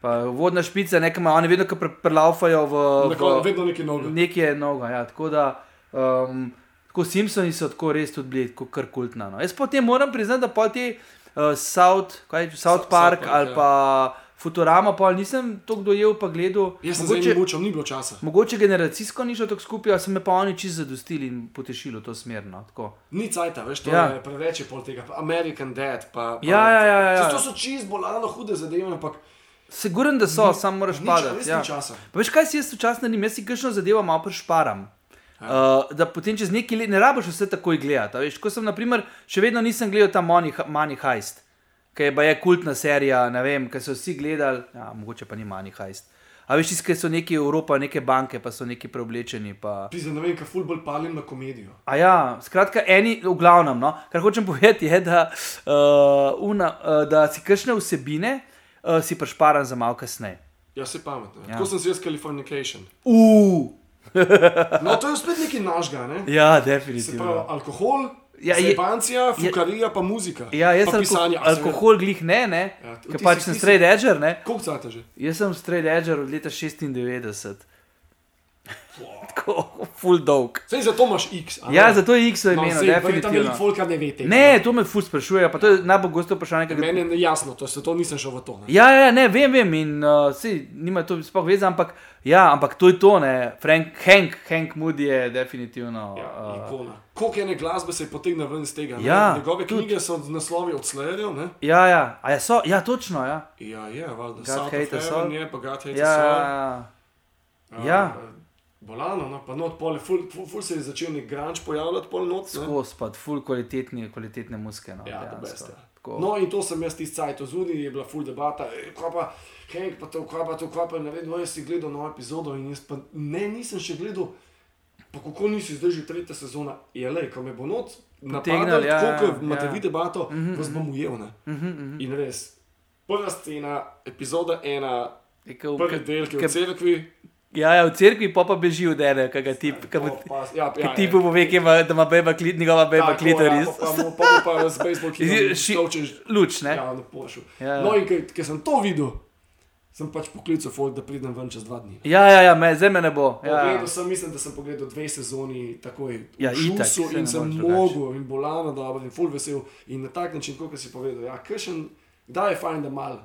[SPEAKER 3] Pa vodna špica, nekaj ima, oni vedno, ko pre, prelaufajo v, v
[SPEAKER 1] vedno neki noge.
[SPEAKER 3] nekje noga, ja, tako da, um, tako Simpsoni so tako res tudi bili, tako kar kultna. No. Jaz potem moram priznati, da pa ti uh, South, kaj, South
[SPEAKER 1] South
[SPEAKER 3] Park
[SPEAKER 1] Park,
[SPEAKER 3] ali
[SPEAKER 1] ja.
[SPEAKER 3] pa Futurama, pa nisem toliko dojel, pa gledal.
[SPEAKER 1] Jaz sem
[SPEAKER 3] Mogoče,
[SPEAKER 1] mučal, ni bilo časa.
[SPEAKER 3] mogoče generacijsko ni šlo tako skupaj, a so me pa oni čisto zadostili in potešili v to smer. No, tako.
[SPEAKER 1] Ni cajt, veš, to
[SPEAKER 3] Ja.
[SPEAKER 1] je preveč je pol tega. American Dad, pa. pa
[SPEAKER 3] Ja, ja, ja, ja, ja.
[SPEAKER 1] To so čist bolano hude zadeve, ampak
[SPEAKER 3] Siguren, da so, sam moraš padati. Ja. Pa veš, kaj si jaz včasih naredim, jaz si kakšno zadevo malo prešparam. Uh, da potem čez nekaj let ne rabiš vse takoj gledati. Veš, ko sem, na primer, še vedno nisem gledal ta Money, Money Heist, ki je baje kultna serija, ne vem, ki so vsi gledali, ja, mogoče pa ni Money Heist. A veš, ki so neki Evropa, neke banke, pa so neki preoblečeni. Pa...
[SPEAKER 1] Pizda, ne vem, kaj fulbol palim na komedijo.
[SPEAKER 3] A ja, skratka, eni, v glavnem, no, kar hočem povedati, je, da, uh, una, uh, da si kršne vsebine, uh, si prešparam za malo kasneje.
[SPEAKER 1] Ja, se pametno.
[SPEAKER 3] Ja.
[SPEAKER 1] Tako sem si jaz Californication.
[SPEAKER 3] Uf,
[SPEAKER 1] No, to je spet nekaj našega, ne?
[SPEAKER 3] ja, definitivno.
[SPEAKER 1] pravi, alkohol,
[SPEAKER 3] Ja,
[SPEAKER 1] ja,
[SPEAKER 3] je-
[SPEAKER 1] zebancija, fukarija, pa muzika.
[SPEAKER 3] Ja, jaz sem
[SPEAKER 1] pisanje.
[SPEAKER 3] alko alkohol glih ne, ne?
[SPEAKER 1] Ja,
[SPEAKER 3] Ja, Ker pač sem straight edger?
[SPEAKER 1] Koliko cajta že?
[SPEAKER 3] Jaz sem straight edger od leta 96. Tako, full dolg.
[SPEAKER 1] Sej zato imaš X.
[SPEAKER 3] Ja, zato je X v
[SPEAKER 1] no, sej, verjetno veliko folka ne ve tega.
[SPEAKER 3] Ne, to me ful sprašuje, pa to je najbolj gosto vprašanje, kaj
[SPEAKER 1] Meni je jasno, to, se to nisem šel v to. Ne?
[SPEAKER 3] Ja, ja, ne, vem, vem, in uh, si, nima to sploh veze, ampak, ja, ampak to je to, ne, Frank, Hank, Hank Moody je definitivno.
[SPEAKER 1] Ja,
[SPEAKER 3] uh,
[SPEAKER 1] ikona. Koliko ene glasbe se je potegnil ven iz tega? ne?
[SPEAKER 3] Ja,
[SPEAKER 1] Njegove
[SPEAKER 3] tudi.
[SPEAKER 1] knjige so naslovi od Slayerjev. ne?
[SPEAKER 3] ja, ja, a ja, so, ja, točno, ja.
[SPEAKER 1] Ja, je, valjda.
[SPEAKER 3] God
[SPEAKER 1] South
[SPEAKER 3] Hate Us All. Ja, ja,
[SPEAKER 1] A,
[SPEAKER 3] ja.
[SPEAKER 1] Bolano, no, pa not pole, ful, ful, ful se je začel nek grunge pojavljati pol noč.
[SPEAKER 3] skozi pa ful kvalitetni, kvalitetne muske. No,
[SPEAKER 1] Ja, the
[SPEAKER 3] dejansko.
[SPEAKER 1] best, ja. No, in to sem jaz tisti cajt zunaj, je bila full debata, "Ej, kaj pa Henk, pa to, kaj pa to, kaj pa ne vem, no, jaz si gledal novo epizodo in jaz pa ne, nisem še gledal. Pa kako nisi zdaj že tretja sezona, je le, ko me bo noč napadal,
[SPEAKER 3] ja,
[SPEAKER 1] tako
[SPEAKER 3] ja,
[SPEAKER 1] kot imate
[SPEAKER 3] ja.
[SPEAKER 1] vi debato, vas bom ujel. Ne? In res, prva scena, epizoda ena, prvi del, ki je v cerkvi.
[SPEAKER 3] Ja, ja, v cerkvi pa, pa beži od ene, kaj ga
[SPEAKER 1] pa- ja,
[SPEAKER 3] kaj
[SPEAKER 1] ja,
[SPEAKER 3] tipu
[SPEAKER 1] ja.
[SPEAKER 3] pove, ki ima, da ima beba klit, njegova beba
[SPEAKER 1] Tako,
[SPEAKER 3] klitoris.
[SPEAKER 1] Ja, pa, pa, pa, z bejzbolki
[SPEAKER 3] Ši- Luč, ne?
[SPEAKER 1] Ja, na pošu.
[SPEAKER 3] Ja, ja.
[SPEAKER 1] No, in ker sem to videl, sem pač poklical folk, da pridem ven čez dva dni.
[SPEAKER 3] Ja, ja, ja, me, zdaj me ne bo. Ja.
[SPEAKER 1] Pogledal sem, mislim, da sem pogledal dve sezoni takoj.
[SPEAKER 3] Ja, itak, ne
[SPEAKER 1] in sem mogel in bolano dobro in full vesel. In na tak način, kot si povedal, ja, kršen, da je fajn, da mal.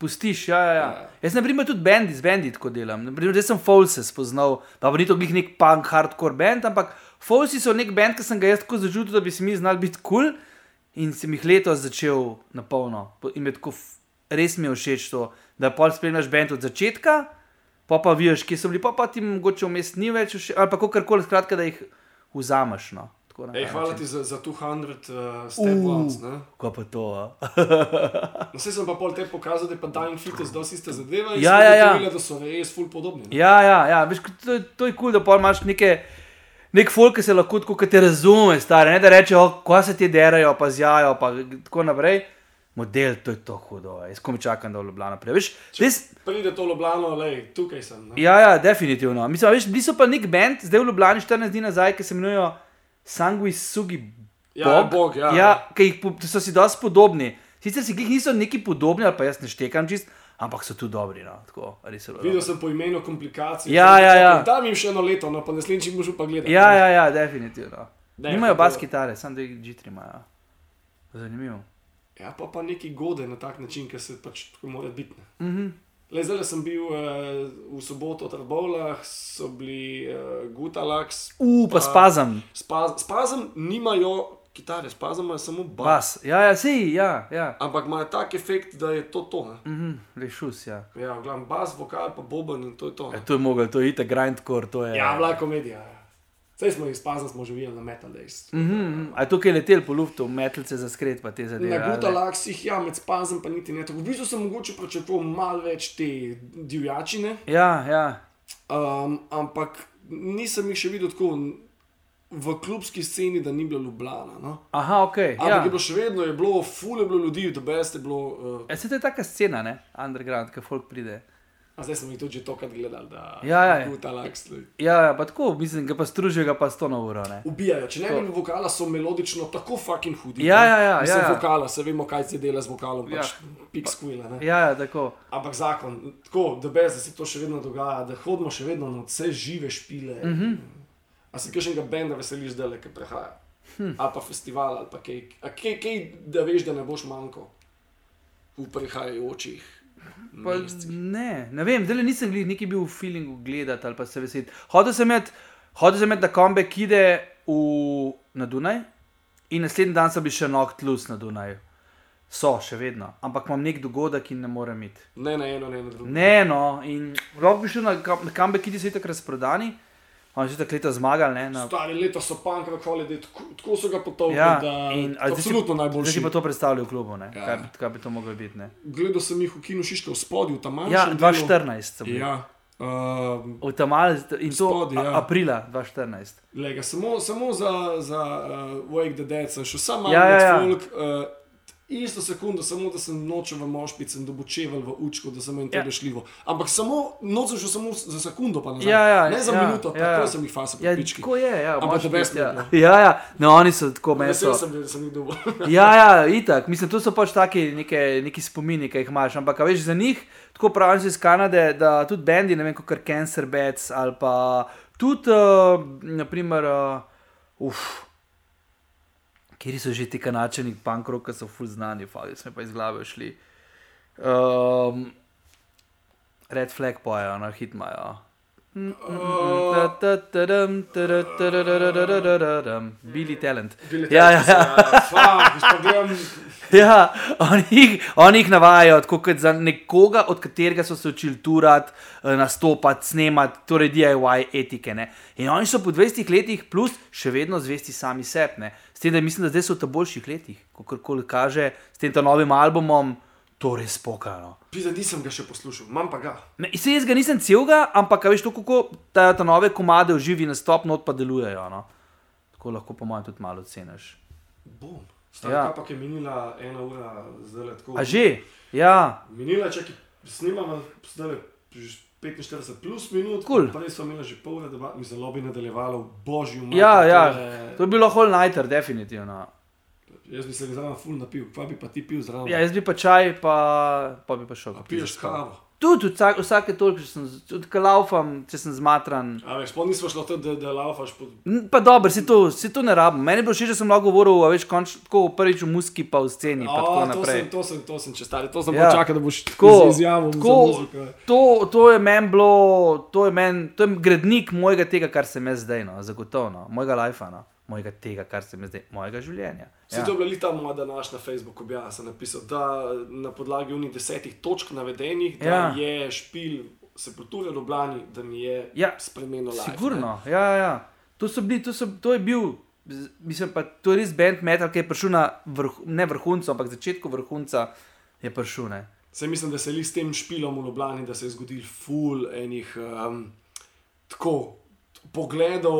[SPEAKER 3] Pustiš, ja, ja. ja.
[SPEAKER 1] Ja.
[SPEAKER 3] Jaz, na primer, tudi bendi, z bendi tako delam. Naprimer, zdaj sem Folse spoznal, pa ni to glih nek punk, hardcore band, ampak Folsi so nek band, ki sem ga jaz tako začutil, da bi se mi znal biti kul cool, in sem jih letos začel na polno. Po- In me tako res mi je všeč to, da pol spremljaš bend od začetka, pa pa vidiš, kje so bili, pa pa ti mogoče vmes ni več, všeč, ali pa kakorkoli, skratka, da jih vzameš. No.
[SPEAKER 1] Ej, hvala ti za, za 200 uh, step
[SPEAKER 3] Uh.
[SPEAKER 1] ne.
[SPEAKER 3] Kaj pa to?
[SPEAKER 1] No, Vse sem pa pol te pokazal, da je pa Dying Fetus dosti iste zadeve. in
[SPEAKER 3] Ja,
[SPEAKER 1] sem
[SPEAKER 3] ja, ja.
[SPEAKER 1] ugotovila, Da so res full podobni. ne.
[SPEAKER 3] Ja, ja, ja. Veš, ko to, to je kul, cool, da pol imaš neke. Nek folk, ki se lahko tako, kot te razume, stare, ne da rečejo, ko se ti derajo, pa zjajo, pa tako naprej. Model, to je to hudo, jaz komi čakam, da v Ljubljana pride. Veš, res,
[SPEAKER 1] Pride to Ljubljano, lej, tukaj sem. ne.
[SPEAKER 3] ja, ja, definitivno. Mislim, veš, bili so pa nek band, zdaj v Ljubljani 14 dni nazaj, ki se imenujejo Sanguis Sugi
[SPEAKER 1] Ja,
[SPEAKER 3] Bog.
[SPEAKER 1] Bog, ja.
[SPEAKER 3] ja ki jih so si dosti podobni. Sicer si jih niso neki podobni, ali pa jaz ne štekam čist, ampak so tu dobri. No, tako, res so
[SPEAKER 1] Videl
[SPEAKER 3] dobri.
[SPEAKER 1] sem po imenu komplikacij.
[SPEAKER 3] Ja, ja, ja.
[SPEAKER 1] Dam jim še eno leto, no, pa naslednjič boš pa gledal.
[SPEAKER 3] Ja, ja, ja, definitivno.
[SPEAKER 1] Ne,
[SPEAKER 3] Nimajo
[SPEAKER 1] to-
[SPEAKER 3] bas kitare, samo da jih G3 imajo. Zanimivo.
[SPEAKER 1] Ja, pa pa neki gode na tak način, ker se pač tako mora biti. ne.
[SPEAKER 3] Mhm.
[SPEAKER 1] Le zdaj sem bil uh, v soboto v Trbovlah, so bili uh, Gutalax,
[SPEAKER 3] U, pa spazam,
[SPEAKER 1] Spaz, Spazem nimajo kitare, Spazem imajo samo bas.
[SPEAKER 3] bas. Ja, ja, si, ja, ja.
[SPEAKER 1] Ampak imajo tak efekt, da je to to. Ne?
[SPEAKER 3] Mhm, rešus, ja.
[SPEAKER 1] Ja, glavno bas, vokal, pa boben in to je to.
[SPEAKER 3] E,
[SPEAKER 1] ne.
[SPEAKER 3] to je mogel, to je itak grindcore, to je.
[SPEAKER 1] Ja, bila komedija. ja. Saj smo iz Spazem smo živeli na Metal Days.
[SPEAKER 3] Mhm, mhm. A je tukaj letel po luftu, metlce za skret, pa te zadeve.
[SPEAKER 1] Na
[SPEAKER 3] ali?
[SPEAKER 1] Gutalaxih, ja, med Spazem pa niti ne. Tako, v bistvu sem mogoče pričakoval malo več te divjačine.
[SPEAKER 3] Ja, ja.
[SPEAKER 1] Um, ampak nisem jih še videl tako v klubski sceni, da ni bilo Ljubljana. No?
[SPEAKER 3] Aha, ok.
[SPEAKER 1] Ampak
[SPEAKER 3] Ja.
[SPEAKER 1] je bilo še vedno, je bilo, ful je bilo ljudi, da best je bilo. Uh,
[SPEAKER 3] E, se to je taka scena, ne? Underground, ki folk pride.
[SPEAKER 1] A zdaj smo jih tudi tokrat gledali, da
[SPEAKER 3] Ja, ja.
[SPEAKER 1] je ta laks.
[SPEAKER 3] Ja, ja, pa tako, mislim, ga pa stružijo, ga pa sto na uro, ne?
[SPEAKER 1] Ubijajo, če ne bi imeli vokala, so melodično tako fucking hudi.
[SPEAKER 3] Ja, ja, ja,
[SPEAKER 1] Mislim,
[SPEAKER 3] ja, ja.
[SPEAKER 1] vokala, se vemo, kaj se dela z vokalom,
[SPEAKER 3] Ja.
[SPEAKER 1] pač pik squila. ne.
[SPEAKER 3] Ja, ja, tako.
[SPEAKER 1] Ampak zakon, tako, da bez, da se to še vedno dogaja, da hodimo še vedno na vse žive špile. Mm. -hmm. A se kakšnega benda veseliš, da le kaj prehaja? Hm. Ali pa festival, ali pa kaj, kaj, kaj, da veš, da ne boš manjko v prihajajočih.
[SPEAKER 3] Pa, ne, ne vem, zdaj nisem glih, neki bil v feelingu gledati ali pa se veseliti. Hodil sem med, hodil sem med na kombe, ki ide v, na Dunaj in naslednji dan so bili še Noct Luz na Dunaju. So še vedno, ampak imam nek dogodek in ne morem iti.
[SPEAKER 1] Ne na eno, ne na drugo.
[SPEAKER 3] Ne, no, in lahko bi šel na, na kambe, ki so tako razprodani. Oni so tako leta zmagali, ne, na,
[SPEAKER 1] Stari leta so punk rock holiday, tako, tako so ga potovali,
[SPEAKER 3] Ja,
[SPEAKER 1] da
[SPEAKER 3] in- zdaj
[SPEAKER 1] absolutno
[SPEAKER 3] Zdaj
[SPEAKER 1] najboljši.
[SPEAKER 3] si pa to predstavljal v klubu, ne?
[SPEAKER 1] Ja.
[SPEAKER 3] Kaj, bi- kaj bi to moglo biti? Ne?
[SPEAKER 1] Gledal sem jih v kinu Šiška v spodju, tam manjši.
[SPEAKER 3] Ja, 2014 so bili.
[SPEAKER 1] Ja. Uh,
[SPEAKER 3] V Tamal in to
[SPEAKER 1] Spodaj, ja.
[SPEAKER 3] aprila 2014.
[SPEAKER 1] Lega, samo, samo za, za uh, Wake the Dead sem šel, samo
[SPEAKER 3] ja,
[SPEAKER 1] ja,
[SPEAKER 3] ja.
[SPEAKER 1] folk. Uh, isto sekundo, samo da sem nočel v mošpic in dobučeval v učko, da sem jim to
[SPEAKER 3] Ja.
[SPEAKER 1] rešljivo. Ampak samo noč sem šel samo za sekundo, pa nazaj.
[SPEAKER 3] Ja, ja,
[SPEAKER 1] ne za
[SPEAKER 3] ja,
[SPEAKER 1] minuto,
[SPEAKER 3] ja,
[SPEAKER 1] tako
[SPEAKER 3] ja.
[SPEAKER 1] sem jih fasa
[SPEAKER 3] Ja,
[SPEAKER 1] po pički.
[SPEAKER 3] tako je, ja,
[SPEAKER 1] Ampak best mi je
[SPEAKER 3] ja. ja, ja, no, oni so tako meni.
[SPEAKER 1] Vesel
[SPEAKER 3] so-
[SPEAKER 1] sem, da sem jih dobil.
[SPEAKER 3] Ja, ja, itak, mislim, to so pač taki neke, neki spomini, ki jih imaš. Ampak a veš, za njih, tako pravijo iz Kanade, da tudi bendi, ne vem, kot Cancer Bats ali pa tudi, uh, naprimer, uh, uf. Kjer so že ti kanačeni punk rock, ki so full znani, fali smo pa iz glave šli. Um, Red flag pojejo, na hit Talent.
[SPEAKER 1] Bili
[SPEAKER 3] Ja, ja,
[SPEAKER 1] taki,
[SPEAKER 3] ja.
[SPEAKER 1] Pa gledam,
[SPEAKER 3] Ja, oni jih, oni jih navajajo kot za nekoga, od katerega so se učili turati, eh, nastopati, snemati, torej DIY etike. Ne? In oni so po 20 letih, plus še vedno zvesti sami sebi. ne. S tem, da mislim, da zdaj so v boljših letih, kot koli kaže, s tem novim albumom, to res pokano.
[SPEAKER 1] pisa, nisem ga še poslušal, imam pa ga.
[SPEAKER 3] Ne, se jaz ga nisem celega, ampak a veš to, kako ta, ta nove komade v živi nastop not pa delujejo. No? Tako lahko po mojem tudi malo ceniš.
[SPEAKER 1] Bom. Stara
[SPEAKER 3] Ja.
[SPEAKER 1] pa je minila ena ura, zdaj le tako.
[SPEAKER 3] A že? Ja,
[SPEAKER 1] Minila, če ki snimamo, zdaj le 45 plus minut,
[SPEAKER 3] Cool.
[SPEAKER 1] prej smo imeli že pol ure, da bi zelo bi nadaljevalo v božji umor.
[SPEAKER 3] ja, ja. to je bilo whole nighter, definitivno.
[SPEAKER 1] Jaz bi se ga zraven ful napil, kva bi pa ti pil zraven?
[SPEAKER 3] Ja, jaz bi pa čaj, pa, pa bi pa šel.
[SPEAKER 1] A piješ kavo.
[SPEAKER 3] Tudi vsak, vsake toliko, če sem, tudi ko laufam, če sem zmatran.
[SPEAKER 1] A veš, sploh nismo šlo to, da, da laufaš po...
[SPEAKER 3] N- Pa dobro, si to, si to ne rabim. Meni je bilo všeč, da sem lahko govoril, a veš, konč, tako prvič v muski, pa v sceni, pa tako
[SPEAKER 1] A, to
[SPEAKER 3] naprej.
[SPEAKER 1] sem, to sem, to sem če stari, to sem
[SPEAKER 3] Ja.
[SPEAKER 1] ja. čakal, da boš
[SPEAKER 3] Tako,
[SPEAKER 1] z izjavo
[SPEAKER 3] tako,
[SPEAKER 1] za muziko.
[SPEAKER 3] to, to je meni bilo, to je, men, to je gradnik mojega tega, kar sem jaz zdaj, no, zagotovo, no, mojega lajfa, no, mojega tega, kar sem jaz zdaj, mojega življenja.
[SPEAKER 1] Ja. Se to je bila ta moja današnja Facebook objava, sem napisal, da na podlagi unih desetih točk navedenih, da
[SPEAKER 3] Ja.
[SPEAKER 1] je špil sepulture v Ljubljani, da mi je
[SPEAKER 3] Ja,
[SPEAKER 1] spremenil life.
[SPEAKER 3] Sigurno, ja, ja, ja. To, so bili, to, so, to je bil, mislim pa, to je res band metal, ki je prišel na vrh, ne vrhuncu, ampak začetku vrhunca je prišel. Ne.
[SPEAKER 1] Se mislim, da se je s tem špilom v Ljubljani, da se je zgodil ful enih um, tako. Pogledov,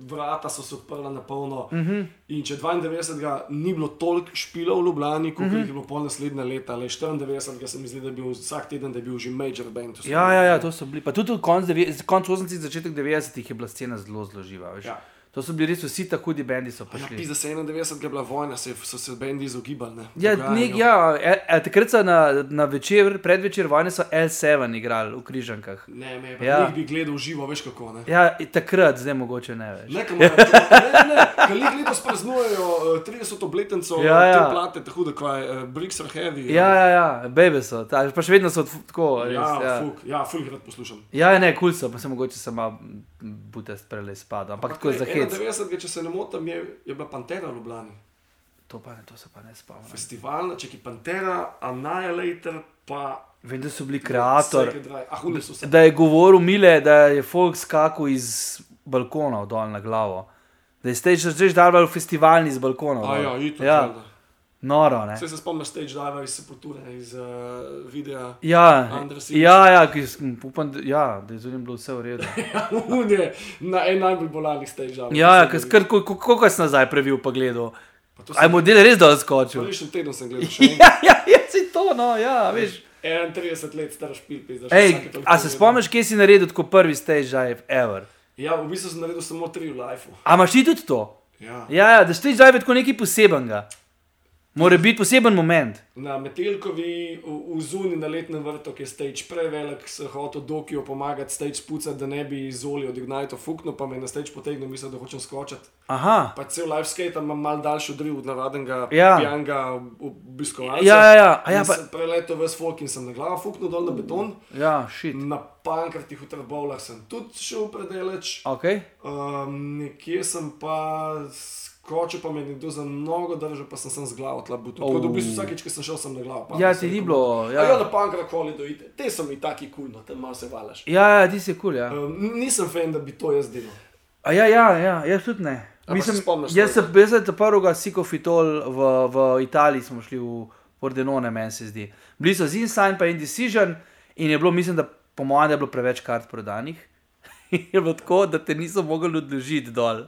[SPEAKER 1] vrata so se odprla na polno. Uh
[SPEAKER 3] Mhm.
[SPEAKER 1] -huh. In če 92. ni bilo toliko špilov v Ljubljani, kot uh -huh. jih je bilo pol naslednje leta, le 94. se mi zdi, da je bil vsak teden, da je bil že major band.
[SPEAKER 3] Ja, ja, ja, to so bili. Pa tudi konc, konc 80-ih, začetek 90-ih je bila scena zelo zelo živa. veš.
[SPEAKER 1] Ja.
[SPEAKER 3] To so bili res vsi tako hudi bendi,
[SPEAKER 1] Ja, se 91. je bila vojna, se, so se bendi izogibali. Ne,
[SPEAKER 3] Ja, nek, ja, e, takrat so na, na večer, predvečer vojne so L7 igrali v Križankah.
[SPEAKER 1] Ne, me pa
[SPEAKER 3] Ja.
[SPEAKER 1] ja. bi gledal živo, veš kako. Ne,
[SPEAKER 3] Ja, takrat, zdaj mogoče ne več.
[SPEAKER 1] ne, ne, ne, ne kalik letos praznujejo uh, 30. obletnico
[SPEAKER 3] Ja, ja.
[SPEAKER 1] te plate, tako da kaj, uh, Bricks are heavy.
[SPEAKER 3] Ja, ja, ja, bebe so, ta, pa še vedno so f- tako. Res,
[SPEAKER 1] ja,
[SPEAKER 3] ja.
[SPEAKER 1] fuk, ja, ful jih rad poslušam.
[SPEAKER 3] Ja, ne, kul so, pa se mogoče samo butest prele spada, ampak tako je za hec.
[SPEAKER 1] 91. če se ne motim, je, je bila Pantera v Ljubljani.
[SPEAKER 3] To pa ne, to se pa ne spomnim.
[SPEAKER 1] Festivalna, če ki Pantera, Annihilator, pa.
[SPEAKER 3] Vem, da so bili kreator,
[SPEAKER 1] Psyche Drive. Ah,
[SPEAKER 3] da je govoril Mile, da je folk skakal iz balkona dol na glavo. Da je stage že dal festivalni z balkona.
[SPEAKER 1] Ja, itak.
[SPEAKER 3] ja,
[SPEAKER 1] valjda.
[SPEAKER 3] Noro, ne.
[SPEAKER 1] Saj se spomniš stage dive iz Sepulture, iz uh, videa.
[SPEAKER 3] Ja,
[SPEAKER 1] Under Siege.
[SPEAKER 3] ja, ja, ki, upam, da, ja, da je z njim bilo vse v redu.
[SPEAKER 1] Un je na en najbolj bolnih stage dive.
[SPEAKER 3] Ja, ja, ker skr, ko- ko- koliko sem nazaj previl pa gledal.
[SPEAKER 1] Pa
[SPEAKER 3] Aj model res dol skočil.
[SPEAKER 1] Prejšnji teden sem gledal
[SPEAKER 3] Ja, ja, ja, si to, no, ja, veš.
[SPEAKER 1] 31 let star špil, pizda. še
[SPEAKER 3] Ej, a se spomniš, kje si naredil tako prvi stage dive ever?
[SPEAKER 1] Ja, v bistvu sem naredil samo tri v lifeu.
[SPEAKER 3] A imaš ti tudi to?
[SPEAKER 1] Ja.
[SPEAKER 3] Ja, ja da stage dive je tako nekaj posebenega. Mora biti poseben moment.
[SPEAKER 1] Na Metelkovi, v, v Zuni na letnem vrtu, ki je stage prevelik, se hotel Dokiju pomagati stage pucati, da ne bi izoli od Ignite fuknil, pa me je na stage potegnil, mislil, da hočem skočiti.
[SPEAKER 3] Aha.
[SPEAKER 1] Pa cel live skate imam mal daljši odriv od navadnega
[SPEAKER 3] Ja.
[SPEAKER 1] pijanga obiskovalca.
[SPEAKER 3] Ja, ja, ja, a ja, pa,
[SPEAKER 1] sem preletel ves folk in sem na glavo fuknil dol na beton.
[SPEAKER 3] ja, šit.
[SPEAKER 1] Na pankrtih v Trbovlah sem tudi šel predeleč.
[SPEAKER 3] Ok.
[SPEAKER 1] Um, nekje sem pa skočil, pa me nekdo za nogo držal, pa sem, sem z glavo tla butel. Tako da v bistvu vsakeč, ko sem šel, sem na glavo. padel,
[SPEAKER 3] Ja, ti ni bilo.
[SPEAKER 1] Ja, ja na pankrat koli dojite. Te so mi taki kulno, tam malo se valaš.
[SPEAKER 3] ja, ja ti si kul, ja.
[SPEAKER 1] Um, nisem fan, da bi to jaz delal.
[SPEAKER 3] A ja, ja, ja, jaz tudi ne.
[SPEAKER 1] A pa
[SPEAKER 3] Mislim,
[SPEAKER 1] se spomniš
[SPEAKER 3] jaz sem jaz sem prvega sikofitol v, v Italiji, smo šli v Pordenone, meni se zdi. Bili so z Insign pa Indecision in je bilo, mislim, da po mojem, da je bilo preveč kart prodanih. je bilo tako, da te niso mogli odložiti dol.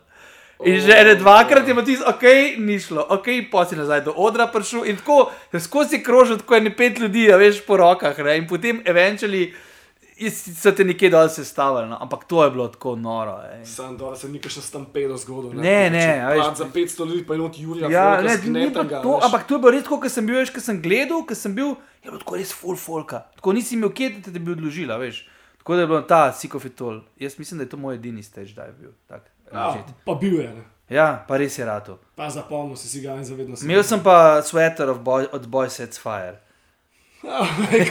[SPEAKER 3] In že ene dvakrat je Matis, ok, ni šlo, ok, pa si nazaj do odra prišel in tako skozi krožil, tako je ne pet ljudi, a veš po rokah, ne? in potem eventually so te nekje dol sestavili, no? ampak to je bilo tako noro. ej.
[SPEAKER 1] Sam dol se nikaj še stampedo zgodil.
[SPEAKER 3] Ne, ne, a veš-
[SPEAKER 1] Pač za 500 ljudi pa je not Jurija.
[SPEAKER 3] Ja,
[SPEAKER 1] Folka
[SPEAKER 3] ne, pa
[SPEAKER 1] Gnetanga,
[SPEAKER 3] to,
[SPEAKER 1] veš.
[SPEAKER 3] ampak to je bilo res tako, ker sem bil, veš, ker sem gledal, ker sem bil, je bilo tako res full folka. Tako nisi imel kje, da te bi odložila, veš. Tako da je bilo ta sikofitol. Jaz mislim, da je to moj edini stage dive bil. Tak,
[SPEAKER 1] Ja,
[SPEAKER 3] legit.
[SPEAKER 1] pa bil je. Ne.
[SPEAKER 3] ja, pa res je rato.
[SPEAKER 1] Pa zapomnil si si ga in zavedno si.
[SPEAKER 3] Imel sem pa sweater boy, od Boy Sets Fire.
[SPEAKER 1] Se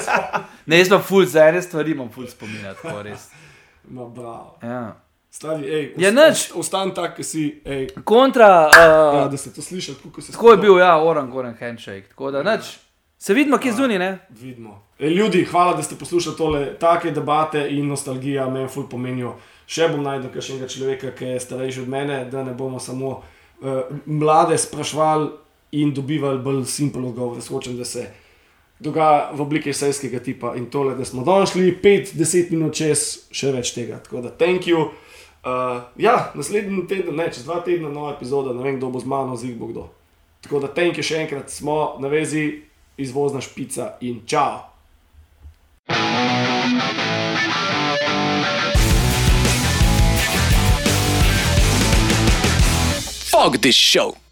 [SPEAKER 1] spomnim?
[SPEAKER 3] Ne, jaz pa full za ene stvari imam full spominja, tako res.
[SPEAKER 1] Ma bravo.
[SPEAKER 3] Ja.
[SPEAKER 1] Stari, ej,
[SPEAKER 3] Ja, nič.
[SPEAKER 1] ost- Ostan tak, ki si, ej,
[SPEAKER 3] Kontra,
[SPEAKER 1] ja,
[SPEAKER 3] uh,
[SPEAKER 1] da ste to slišali, kako se
[SPEAKER 3] tako je bil, ja, oran, goren handshake. Tako da, nič. Se vidimo, kje zunaj, ne?
[SPEAKER 1] Vidimo. E, ljudi, hvala, da ste poslušali tole. Take debate in nostalgija meni ful pomenijo. Še bom najdel kakšnega človeka, ki je starejši od mene, da ne bomo samo uh, mlade sprašvali in dobivali bolj simpel odgovor. Hočem, da se dogaja v obliki esejskega tipa in tole, da smo danes šli 5-10 minut čez, še več tega. Tako da, thank you. Uh, ja, naslednji teden, ne, čez dva tedna, nova epizoda, ne vem, kdo bo z mano, zig bo kdo. Tako da, thank you še enkrat, smo na vezi, izvozna špica in čau.
[SPEAKER 2] Fuck this show.